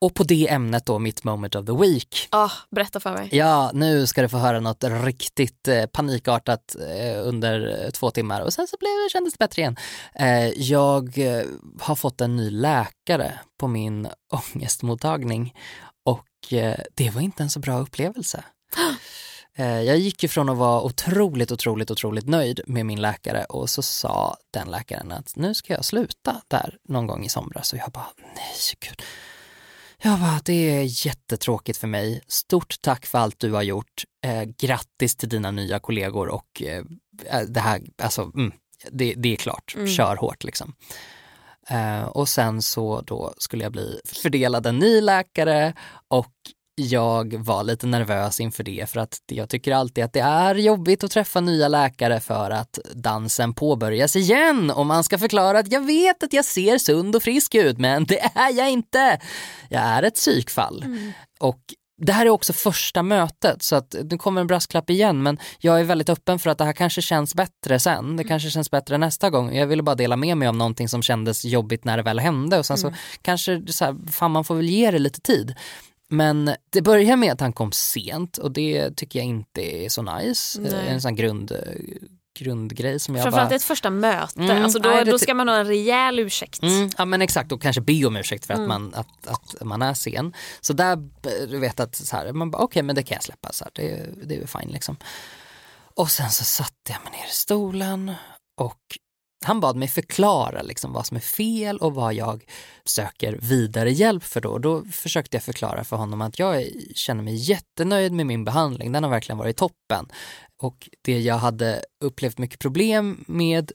S1: Och på det ämnet då, mitt moment of the week.
S2: Ah, berätta för mig.
S1: Ja, nu ska du få höra något riktigt eh, panikartat eh, under eh, två timmar och sen så blev, kändes det bättre igen. Eh, jag eh, har fått en ny läkare på min *laughs* ångestmottagning och eh, det var inte en så bra upplevelse. *gasps* Jag gick ju från att vara otroligt, otroligt, otroligt nöjd med min läkare och så sa den läkaren att nu ska jag sluta där någon gång i somras och jag bara nej gud. Jag bara, det är jättetråkigt för mig. Stort tack för allt du har gjort. Eh, grattis till dina nya kollegor och eh, det här, alltså, mm, det, det är klart.
S2: Mm.
S1: Kör hårt liksom. Eh, och sen så då skulle jag bli fördelad en ny läkare och jag var lite nervös inför det för att jag tycker alltid att det är jobbigt att träffa nya läkare för att dansen påbörjas igen och man ska förklara att jag vet att jag ser sund och frisk ut men det är jag inte. Jag är ett psykfall. Och det här är också första mötet så att nu kommer en brasklapp igen men jag är väldigt öppen för att det här kanske känns bättre sen. Det kanske känns bättre nästa gång. Jag ville bara dela med mig av någonting som kändes jobbigt när det väl hände och sen så kanske så här, fan man får väl ge det lite tid. Men det börjar med att han kom sent och det tycker jag inte är så nice.
S2: Nej.
S1: En sån grund, grundgrej som jag
S2: Framförallt
S1: bara...
S2: ett första möte.
S1: Mm,
S2: alltså då,
S1: nej,
S2: då ska man ha en rejäl ursäkt.
S1: Mm, ja men exakt och kanske be om ursäkt för att,
S2: Mm.
S1: man, att, att man är sen. Så där, du vet att så här, man bara okej men det kan jag släppa, så här, det, det är fine liksom. Och sen så satte jag mig ner i stolen och han bad mig förklara liksom vad som är fel och vad jag söker vidare hjälp för då. Då försökte jag förklara för honom att jag känner mig jättenöjd med min behandling, den har verkligen varit toppen. Och det jag hade upplevt mycket problem med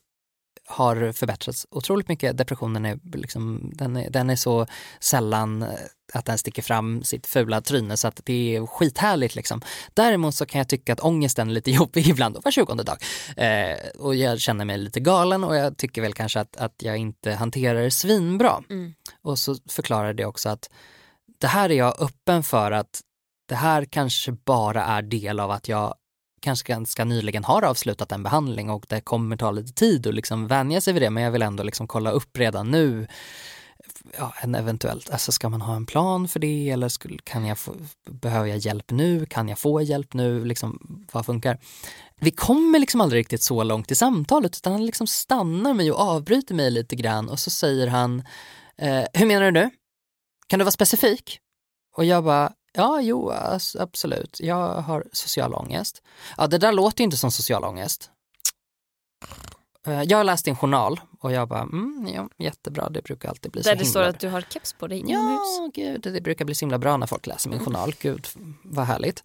S1: har förbättrats otroligt mycket. Depressionen är, liksom, den är, den är så sällan eh, att den sticker fram sitt fula tryne så att det är skithärligt liksom. Däremot så kan jag tycka att ångesten är lite *laughs* jobbig ibland, var tjugonde dag. Eh, och jag känner mig lite galen och jag tycker väl kanske att, att jag inte hanterar det svinbra.
S2: Mm.
S1: Och så förklarar det också att det här är jag öppen för att det här kanske bara är del av att jag kanske ganska nyligen har avslutat en behandling och det kommer ta lite tid att liksom vänja sig vid det men jag vill ändå liksom kolla upp redan nu ja, en eventuellt, alltså ska man ha en plan för det eller skulle, kan jag få, behöver jag hjälp nu, kan jag få hjälp nu, liksom, vad funkar? Vi kommer liksom aldrig riktigt så långt i samtalet utan han liksom stannar mig och avbryter mig lite grann och så säger han, eh, hur menar du nu? Kan du vara specifik? Och jag bara, ja, jo, absolut. Jag har social ångest. Ja, det där låter ju inte som social ångest. Eh, Jag har läst din journal och jag bara, mm, ja, jättebra, det brukar alltid bli så
S2: Där det
S1: himla
S2: står att du har keps på dig inomhus.
S1: Ja, gud, det brukar bli så himla bra när folk läser min journal. Gud, vad härligt.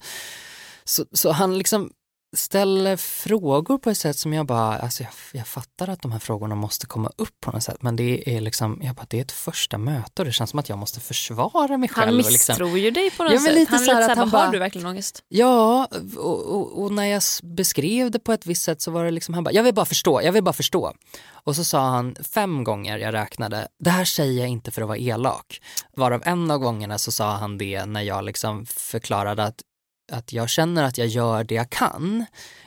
S1: Så, så han liksom ställer frågor på ett sätt som jag bara, alltså jag, jag fattar att de här frågorna måste komma upp på något sätt, men det är liksom, jag bara, det är ett första möte och det känns som att jag måste försvara mig själv.
S2: Han
S1: liksom.
S2: misstror ju dig på något
S1: Ja,
S2: sätt.
S1: lite
S2: han är
S1: så här
S2: lite
S1: att han
S2: har
S1: bara-
S2: du verkligen ångest?
S1: Ja, och, och, och när jag beskrev det på ett visst sätt så var det liksom, han bara, jag vill bara förstå, jag vill bara förstå. Och så sa han fem gånger, jag räknade, det här säger jag inte för att vara elak. Varav en av gångerna så sa han det när jag liksom förklarade att, att jag känner att jag gör det jag kan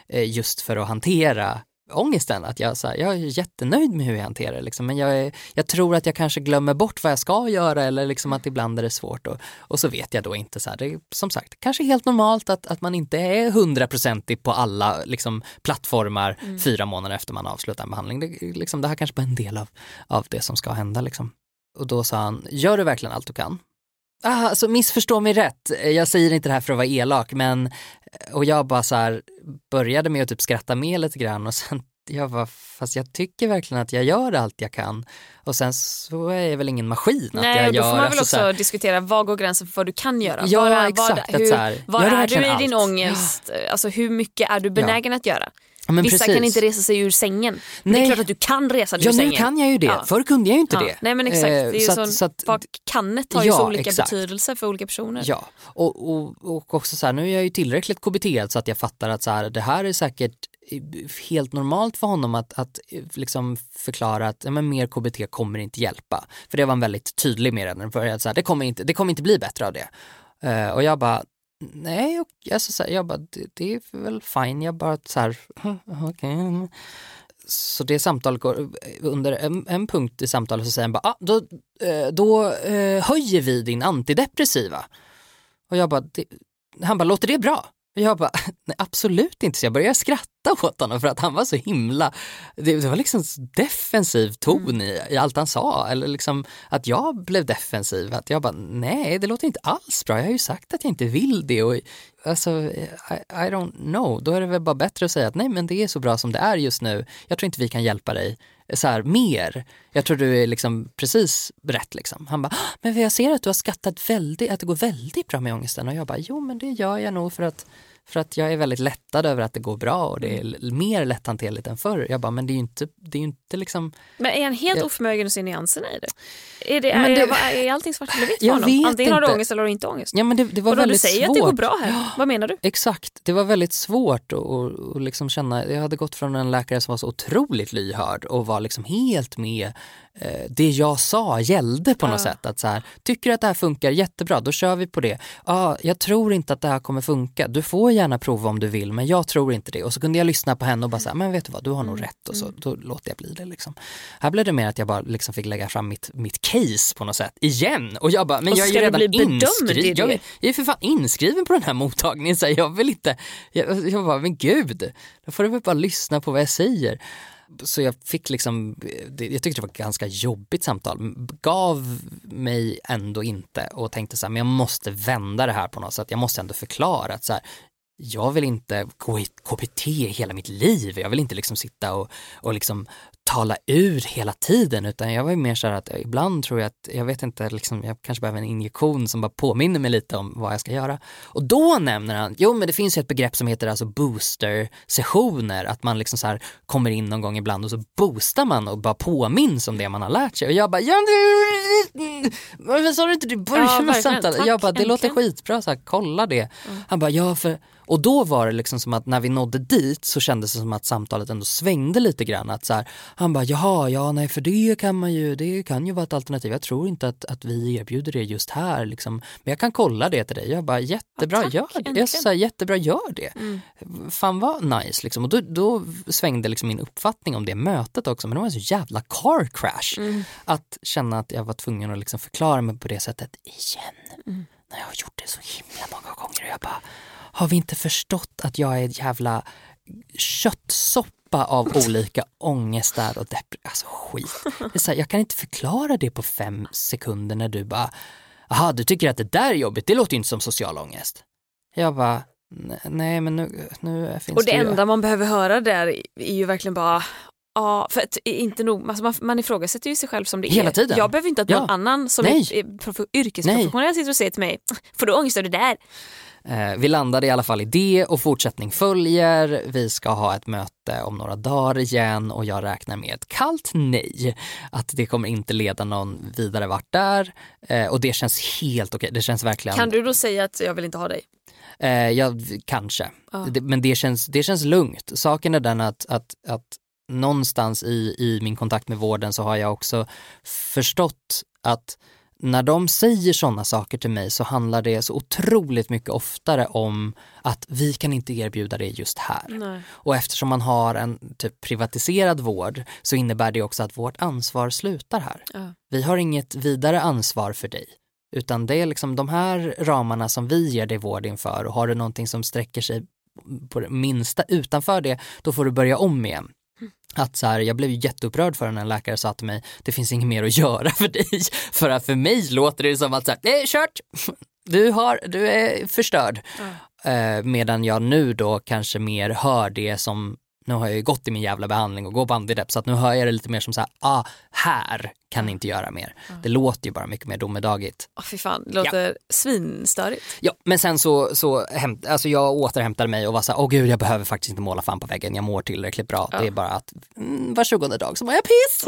S1: eh, just för att hantera ångesten. Att jag, så här, jag är jättenöjd med hur jag hanterar det liksom, men jag, är, jag tror att jag kanske glömmer bort vad jag ska göra eller liksom att ibland är det svårt och, och så vet jag då inte så här, det är som sagt kanske helt normalt att, att man inte är hundraprocentig på alla liksom, plattformar
S2: Mm.
S1: fyra månader efter man avslutar en behandling. Det, liksom, det här kanske bara är en del av, av det som ska hända liksom. Och då sa han, gör du verkligen allt du kan? Ah, alltså missförstå mig rätt, jag säger inte det här för att vara elak men och jag bara så här började med att typ skratta med lite grann och sen jag bara, fast jag tycker verkligen att jag gör allt jag kan och sen så är jag väl ingen maskin att
S2: Nej,
S1: jag
S2: och då
S1: gör
S2: får man väl
S1: alltså
S2: också
S1: så här-
S2: diskutera vad går gränsen för vad du kan göra?
S1: Ja,
S2: var,
S1: exakt,
S2: Var,
S1: att här,
S2: hur,
S1: gör du
S2: är du i
S1: verkligen
S2: din
S1: allt?
S2: ångest? Alltså hur mycket är du benägen att göra?
S1: Ja,
S2: Vissa
S1: precis.
S2: kan inte resa sig ur sängen. Men det är klart att du kan resa dig
S1: Ja
S2: ur
S1: nu
S2: sängen.
S1: kan jag ju det,
S2: Ja.
S1: förr kunde jag ju inte
S2: Ja.
S1: det.
S2: Nej men exakt, det
S1: Eh,
S2: är ju
S1: så
S2: så
S1: att- så att-
S2: vad kannet har ju
S1: Ja,
S2: så olika
S1: exakt.
S2: betydelse för olika personer.
S1: Ja, och, och, och också så här, nu är jag ju tillräckligt KBT så att jag fattar att så här, det här är säkert helt normalt för honom att, att liksom förklara att ja, men mer KBT kommer inte hjälpa. För det var han väldigt tydlig med redan i början, det, kommer inte, det kommer inte bli bättre av det. Eh, och jag bara, nej, och, alltså, så här, jag bara, det, det är väl fine, jag bara så här, okej. Så det samtalet går, under en, en punkt i samtalet så säger han bara, ah, då, eh, då eh, höjer vi din antidepressiva. Och jag bara, det, han bara, låter det bra? Och jag bara, *laughs* nej absolut inte. Så jag började skratta *laughs* åt honom för att han var så himla, det, det var liksom defensiv ton i, i allt han sa. Eller liksom att jag blev defensiv. Att jag bara, nej det låter inte alls bra. Jag har ju sagt att jag inte vill det. Och, alltså, I, I don't know. Då är det väl bara bättre att säga att nej men det är så bra som det är just nu. Jag tror inte vi kan hjälpa dig så här, mer. Jag tror du är liksom precis rätt liksom. Han bara, ah, men jag ser att du har skattat väldigt, att det går väldigt bra med ångesten. Och jag bara, jo men det gör jag nog för att för att jag är väldigt lättad över att det går bra och det är l- mer lätthanterligt än förr. Jag bara, men det är ju inte, det är inte liksom...
S2: Men är han helt
S1: Ja.
S2: oförmögen att se nyanserna i det? Är, det,
S1: Men
S2: är,
S1: det-
S2: vad- är allting svart eller vitt för
S1: Jag
S2: honom? Antingen har du ångest eller har du inte ångest.
S1: Ja men det, det var
S2: Och då du
S1: väldigt
S2: säger
S1: svårt.
S2: att det går bra här. Vad menar du?
S1: Exakt, det var väldigt svårt att och, och liksom känna, jag hade gått från en läkare som var så otroligt lyhörd och var liksom helt med det jag sa gällde på något
S2: Ja.
S1: sätt. Att så här, tycker du att det här funkar, jättebra, då kör vi på det. Ja, jag tror inte att det här kommer funka, du får gärna prova om du vill men jag tror inte det. Och så kunde jag lyssna på henne och bara säga, men vet du vad, du har nog
S2: Mm.
S1: rätt och så då låter jag bli det liksom. Här blev det mer att jag bara liksom fick lägga fram mitt, mitt case på något sätt, igen. Och jag bara, men
S2: Och
S1: jag är ju redan inskriven. Jag, är- jag är för fan inskriven på den här mottagningen så jag vill inte, jag, jag bara, men gud, då får du väl bara lyssna på vad jag säger. Så jag fick liksom, jag tyckte det var ett ganska jobbigt samtal, gav mig ändå inte och tänkte så här, men jag måste vända det här på något sätt, jag måste ändå förklara att så här, jag vill inte gå i KBT hela mitt liv, jag vill inte liksom sitta och, och liksom tala ur hela tiden utan jag var ju mer så här att ibland tror jag att, jag vet inte, liksom, jag kanske behöver en injektion som bara påminner mig lite om vad jag ska göra. Och då nämner han, jo men det finns ju ett begrepp som heter alltså booster-sessioner, att man liksom så här kommer in någon gång ibland och så boostar man och bara påminns om det man har lärt sig. Och jag bara, ja, varför sa du inte det i början
S2: Ja,
S1: av samtalet? Jag bara, det låter skitbra, så här, kolla det. Han bara, ja för och då var det liksom som att när vi nådde dit så kändes det som att samtalet ändå svängde lite grann. Att så här, han bara, jaha, ja nej för det kan man ju, det kan ju vara ett alternativ. Jag tror inte att, att vi erbjuder det just här liksom. Men jag kan kolla det till dig. Jag bara, jättebra,
S2: tack,
S1: gör det.
S2: äntligen.
S1: Jag så här, jättebra, gör det.
S2: Mm.
S1: Fan vad nice liksom. Och då, då svängde liksom min uppfattning om det mötet också. Men det var en så jävla car crash.
S2: Mm.
S1: Att känna att jag var tvungen att liksom förklara mig på det sättet igen.
S2: Mm.
S1: När jag har gjort det så himla många gånger. Och jag bara, har vi inte förstått att jag är ett jävla köttsoppa av olika ångestar och depression? Alltså skit. Det är så här, jag kan inte förklara det på fem sekunder när du bara, jaha du tycker att det där är jobbigt, det låter ju inte som social ångest. Jag bara, "Nej, men nu, nu finns
S2: Och det
S1: ju...
S2: enda man behöver höra där är ju verkligen bara Ja, för att inte nog, alltså man, man ifrågasätter ju sig själv som det är.
S1: Hela tiden.
S2: Jag behöver inte att
S1: Ja.
S2: någon annan som
S1: Nej.
S2: är, är prof- yrkesprofessionell sitter och säger till mig, får du ångest av det där?
S1: Eh, vi landade i alla fall i det och fortsättning följer. Vi ska ha ett möte om några dagar igen och jag räknar med ett kallt nej. Att det kommer inte leda någon vidare vart där. Eh, och det känns helt okej. Det känns verkligen...
S2: Kan du då säga att jag vill inte ha dig?
S1: Eh, ja, kanske. Det, men det känns, det känns lugnt. Saken är den att, att, att någonstans i, i min kontakt med vården så har jag också förstått att när de säger sådana saker till mig så handlar det så otroligt mycket oftare om att vi kan inte erbjuda det just här.
S2: Nej.
S1: Och eftersom man har en typ privatiserad vård så innebär det också att vårt ansvar slutar här.
S2: Ja.
S1: Vi har inget vidare ansvar för dig. Utan det är liksom de här ramarna som vi ger dig vård inför och har du någonting som sträcker sig på det minsta utanför det, då får du börja om igen. Att så här, jag blev jätteupprörd för när en läkare sa till mig, det finns inget mer att göra för dig. *laughs* För att för mig låter det som att så här, det är kört, du, har, du är förstörd. Eh, medan jag nu då kanske mer hör det som, nu har jag ju gått i min jävla behandling och går på antidepp så att nu hör jag det lite mer som så här, ah, här kan inte göra mer. Det låter ju bara mycket mer domedagigt.
S2: Åh, fy fan, det låter svinstörigt.
S1: Ja, men sen så, så hämt, alltså jag återhämtade mig och var så åh gud jag behöver faktiskt inte måla fan på väggen, jag mår tillräckligt bra. Det är bara att mm, var tjugonde dag så mår jag piss.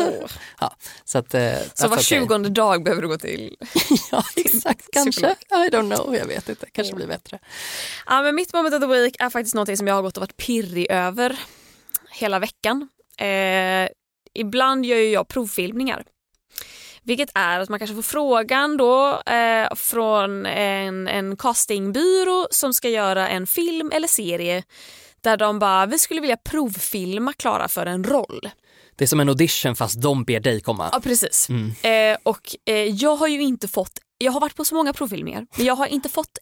S1: Ja, så att, eh,
S2: Så var
S1: okay.
S2: tjugonde dag behöver du gå till *laughs*
S1: Ja, exakt, kanske. I don't know, jag vet inte, kanske blir bättre.
S2: Ja, men mitt moment of the week är faktiskt någonting som jag har gått och varit pirrig över hela veckan. Eh, ibland gör ju jag provfilmningar. Vilket är att man kanske får frågan då eh, från en, en castingbyrå som ska göra en film eller serie där de bara, vi skulle vilja provfilma Klara för en roll.
S1: Det är som en audition fast de ber dig komma.
S2: Ja precis.
S1: Mm.
S2: Eh, och eh, jag har ju inte fått, jag har varit på så många provfilmningar men jag har inte fått,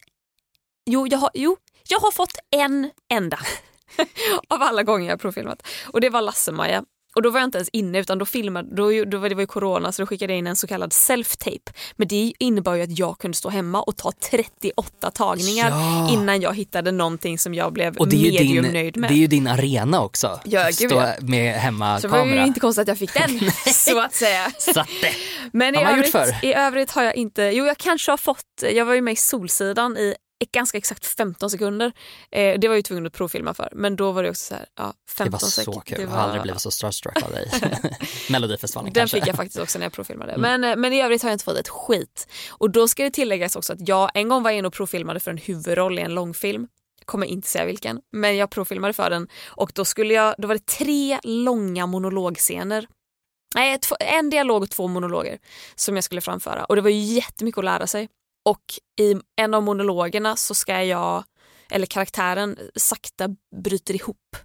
S2: jo jag har, jo, jag har fått en enda *laughs* *laughs* av alla gånger jag har provfilmat. Och det var Lasse-Maja. Och då var jag inte ens inne utan då filmade, då, då var det var ju corona så då skickade jag in en så kallad self-tape. Men det innebar ju att jag kunde stå hemma och ta 38 tagningar
S1: Ja.
S2: innan jag hittade någonting som jag blev
S1: Och det
S2: medium
S1: din,
S2: nöjd med.
S1: det är ju din arena också.
S2: Ja, gud,
S1: Stå
S2: ja.
S1: med
S2: så det var
S1: hemmakamera.
S2: ju inte konstigt att jag fick den *laughs* *laughs* så att säga.
S1: Så att det.
S2: Men i övrigt, i övrigt har jag inte, jo jag kanske har fått, jag var ju med i Solsidan i ganska exakt 15 sekunder. Eh, det var jag ju tvungen att provfilma för men då var det också så här, ja 15
S1: Det var så
S2: sekunder.
S1: kul,
S2: Det
S1: jag har aldrig blivit så starstruck av dig. *laughs* Melodifestivalen
S2: Den
S1: kanske.
S2: fick jag faktiskt också när jag provfilmade.
S1: Mm.
S2: Men, eh, men i övrigt har jag inte fått ett skit. Och då ska det tilläggas också att jag en gång var inne och provfilmade för en huvudroll i en långfilm. Jag kommer inte säga vilken, men jag provfilmade för den och då, skulle jag, då var det tre långa monologscener. Nej, en dialog och två monologer som jag skulle framföra och det var ju jättemycket att lära sig. Och i en av monologerna så ska jag, eller karaktären, sakta bryter ihop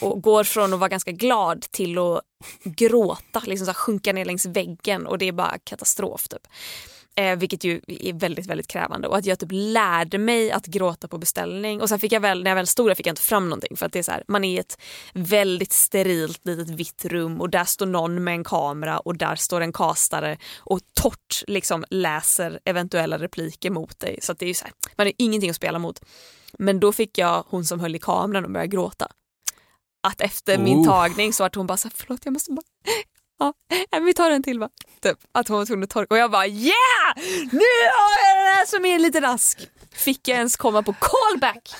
S2: och går från att vara ganska glad till att gråta, liksom så här sjunka ner längs väggen och det är bara katastrof. Typ. Eh, vilket ju är väldigt väldigt krävande. Och att jag typ lärde mig att gråta på beställning. Och sen fick jag väl, när jag väl stod där fick jag inte fram någonting. För att det är så här, man är i ett väldigt sterilt litet vitt rum. Och där står någon med en kamera. Och där står en kastare. Och torrt liksom läser eventuella repliker mot dig. Så att det är ju så här, man har ingenting att spela mot. Men då fick jag hon som höll i kameran och började gråta. Att efter min
S1: Oh.
S2: tagning så var hon bara så här, förlåt jag måste bara Ja, nej, vi tar en till va? Typ, att hon var tvungen att torka och jag bara yeah! Nu har jag den här som är en liten ask. Fick jag ens komma på callback?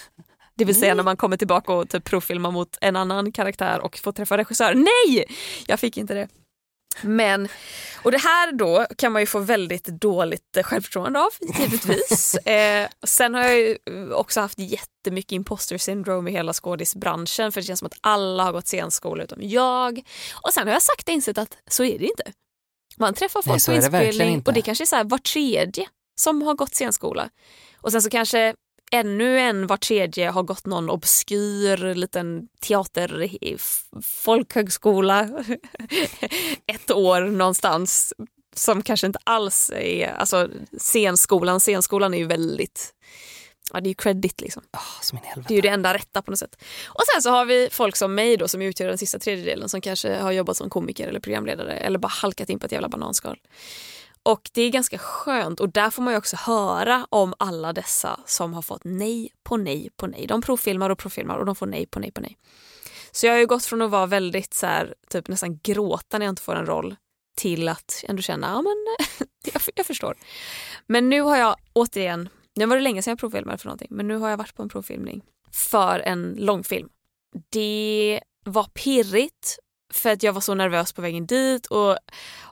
S2: Det vill säga när man kommer tillbaka och typ provfilmar mot en annan karaktär och får träffa regissör. Nej! Jag fick inte det. Men, och det här då kan man ju få väldigt dåligt självförtroende av givetvis. *laughs* eh, sen har jag ju också haft jättemycket imposter syndrome i hela skådisbranschen för det känns som att alla har gått scenskola utom jag. Och sen har jag sakta insett att så är det inte. Man träffar folk
S1: Nej,
S2: på inspelning och det kanske är så här var tredje som har gått scenskola. Och sen så kanske ännu en var tredje har gått någon obskyr liten teater f- folkhögskola *laughs* ett år någonstans som kanske inte alls är, alltså scenskolan, scenskolan är ju väldigt, ja det är ju credit liksom.
S1: Helvete.
S2: Det är ju det enda rätta på något sätt. Och sen så har vi folk som mig då som utgör den sista tredjedelen som kanske har jobbat som komiker eller programledare eller bara halkat in på ett jävla bananskal. Och det är ganska skönt och där får man ju också höra om alla dessa som har fått nej på nej på nej. De provfilmar och provfilmar och de får nej på nej på nej. Så jag har ju gått från att vara väldigt så här, typ nästan gråta när jag inte får en roll till att ändå känna, ja men *laughs* jag, jag förstår. Men nu har jag återigen, nu var det länge sedan jag provfilmade för någonting, men nu har jag varit på en provfilmning för en långfilm. Det var pirrigt för att jag var så nervös på vägen dit och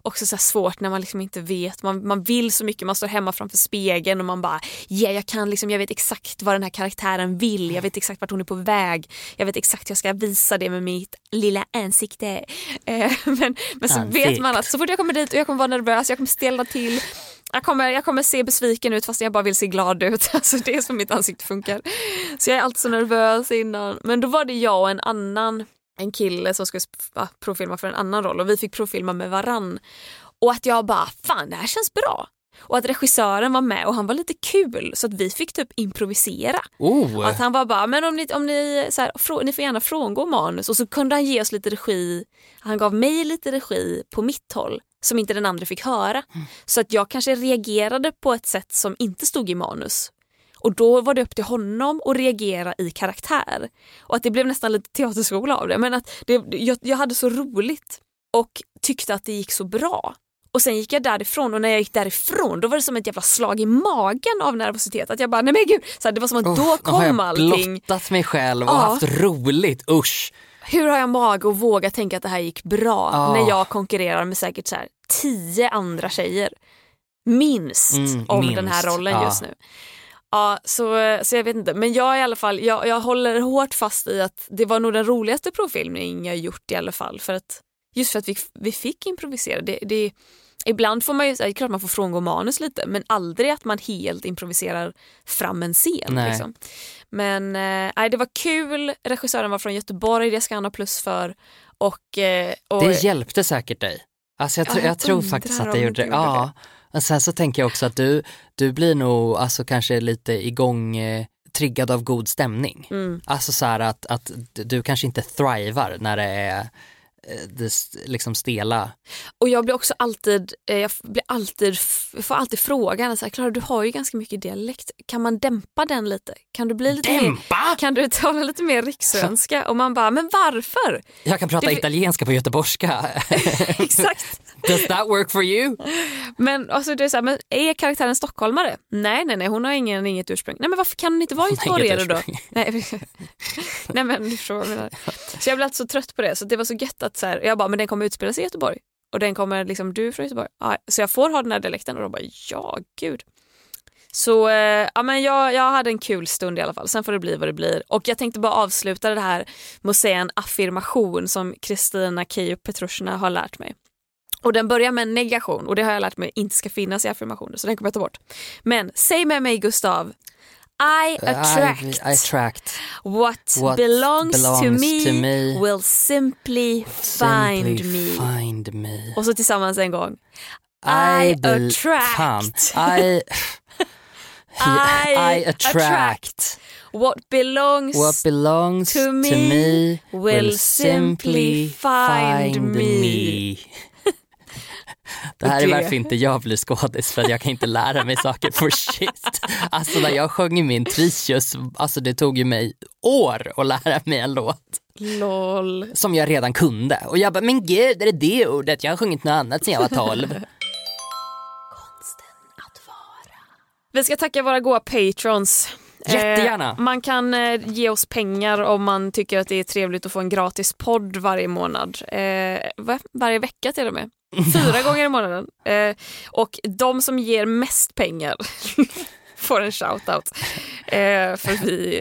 S2: också så svårt när man liksom inte vet, man, man vill så mycket, man står hemma framför spegeln och man bara ja jag kan liksom, jag vet exakt vad den här karaktären vill, jag vet exakt vart hon är på väg, jag vet exakt hur jag ska visa det med mitt lilla ansikte. *laughs* Eh, men, men så vet
S1: Ansikt.
S2: man att så fort jag kommer dit och jag kommer vara nervös, jag kommer ställa till Jag kommer, jag kommer se besviken ut fast jag bara vill se glad ut. *laughs* Alltså det är som mitt ansikte funkar. Så jag är alltid så nervös innan. Men då var det jag och en annan, en kille som skulle provfilma för en annan roll och vi fick provfilma med varann. Och att jag bara, fan det här känns bra. Och att regissören var med och han var lite kul så att vi fick typ improvisera.
S1: Oh.
S2: Och att han var bara, men om ni, om ni, så här, frå, ni får gärna frångå manus och så kunde han ge oss lite regi. Han gav mig lite regi på mitt håll som inte den andra fick höra. Så att jag kanske reagerade på ett sätt som inte stod i manus. Och då var det upp till honom att reagera i karaktär. Och att det blev nästan lite teaterskola av det. Men att det, jag, jag hade så roligt och tyckte att det gick så bra. Och sen gick jag därifrån och när jag gick därifrån då var det som ett jävla slag i magen av nervositet. Att jag bara, nej men gud, så här, det var som att
S1: Uff,
S2: då
S1: nu har
S2: kom
S1: jag
S2: allting.
S1: blottat mig själv och
S2: Ja.
S1: haft roligt, usch.
S2: Hur har jag mage att våga tänka att det här gick bra
S1: Ja.
S2: när jag konkurrerar med säkert så här, tio andra tjejer. Minst
S1: Mm,
S2: om
S1: minst,
S2: den här rollen
S1: ja.
S2: just nu. Ja, så, så jag vet inte. Men jag i alla fall, jag, jag håller hårt fast i att det var nog den roligaste provfilmning jag gjort i alla fall. För att, just för att vi, vi fick improvisera. Det, det, ibland får man ju, det är klart man får frångå manus lite men aldrig att man helt improviserar fram en scen.
S1: Nej.
S2: Liksom. Men eh, det var kul, regissören var från Göteborg, det ska han ha plus för. Och, eh, och,
S1: Det hjälpte säkert dig. Alltså jag,
S2: Ja,
S1: tr-
S2: jag
S1: jag tror faktiskt att det
S2: det
S1: gjorde det.
S2: gjorde
S1: Ja. Och sen så tänker jag också att du, du blir nog alltså kanske lite igång eh, triggad av god stämning.
S2: Mm.
S1: Alltså så här att, att du kanske inte thrivar när det är eh, det liksom stela.
S2: Och jag blir också alltid, eh, jag blir alltid, jag får alltid frågan, så här, Klara du har ju ganska mycket dialekt, kan man dämpa den lite? Kan du bli lite
S1: Dämpa?
S2: mer, kan du tala lite mer rikssvenska? Och man bara, men varför?
S1: Jag kan prata
S2: Det-
S1: italienska på göteborgska. *laughs*
S2: Exakt.
S1: Does that work for you?
S2: Men, alltså, det är så här, men är karaktären stockholmare? Nej, nej, nej, hon har ingen, inget ursprung. Nej, men varför kan hon inte vara göteborgare då? *laughs* Nej, nej, men du förstår vad jag menar. Så jag blev alltid så trött på det, så det var så gött att så här, jag bara, men den kommer utspela sig i Göteborg. Och den kommer, liksom, du från Göteborg? Ja, så jag får ha den här dialekten och de bara, ja, gud. Så eh, ja, men jag, jag hade en kul stund i alla fall, sen får det bli vad det blir. Och jag tänkte bara avsluta det här med att säga en affirmation som Kristina Keijo Petrushina har lärt mig. Och den börjar med en negation och det har jag lärt mig inte ska finnas i affirmationer så den kommer jag ta bort. Men säg med mig Gustav, I attract,
S1: I, I attract.
S2: what,
S1: What
S2: belongs,
S1: belongs
S2: to, me
S1: to me
S2: will simply find
S1: Simply
S2: me.
S1: Find me.
S2: Och så tillsammans en gång.
S1: I, bel-
S2: attract. *laughs* *laughs*
S1: I,
S2: I
S1: I attract.
S2: What belongs,
S1: What belongs
S2: to me will simply find me.
S1: Det här är varför inte jag blir skådis för jag kan inte lära mig saker for shit. Alltså när jag sjöng i min Tricius, alltså det tog ju mig år att lära mig en låt
S2: LOL.
S1: som jag redan kunde. Och jag bara, men gud är det det ordet? Jag har sjungit något annat sedan jag var 12.
S2: Vi ska tacka våra goa patrons.
S1: Jättegärna.
S2: Eh, man kan eh, ge oss pengar om man tycker att det är trevligt att få en gratis podd varje månad. Eh, va? Varje vecka till och med. Fyra *laughs* gånger i månaden. Eh, och de som ger mest pengar *laughs* får en shoutout. Eh, för vi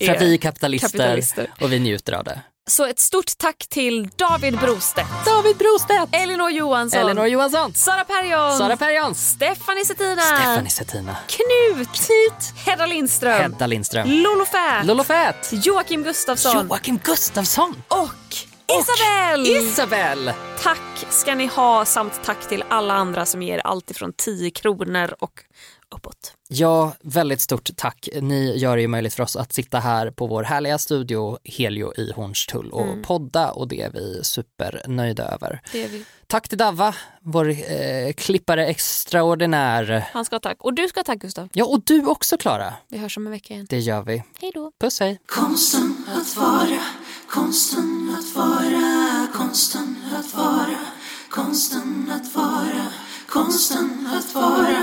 S2: är
S1: För vi är kapitalister,
S2: kapitalister.
S1: och vi njuter av det.
S2: Så ett stort tack till David Brostedt,
S1: David Brostedt,
S2: Elinor Johansson,
S1: Elinor Johansson,
S2: Sara Perjon,
S1: Sara Perjons,
S2: Stephanie Settina,
S1: Stephanie Settina,
S2: Knut, Knut, Hedda Lindström,
S1: Hedda Lindström,
S2: Lolo Fät,
S1: Lolo Fett,
S2: Joakim Gustafsson.
S1: Joakim Gustafsson.
S2: Och Isabelle!
S1: Isabel.
S2: Tack ska ni ha samt tack till alla andra som ger allt ifrån 10 kronor och uppåt.
S1: Ja, väldigt stort tack. Ni gör det ju möjligt för oss att sitta här på vår härliga studio Helio i Hornstull och
S2: Mm.
S1: podda och det är vi supernöjda över.
S2: Det är vi.
S1: Tack till Davva, vår eh, klippare extraordinär.
S2: Han ska ha tack. Och du ska ha tack Gustav.
S1: Ja, och du också Klara.
S2: Vi hörs om en vecka igen.
S1: Det gör vi.
S2: Hej då.
S1: Puss hej.
S3: Konsten att vara, konsten att vara, konsten att vara, konsten att vara, konsten att vara,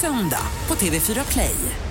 S4: Söndag på TV4 Play.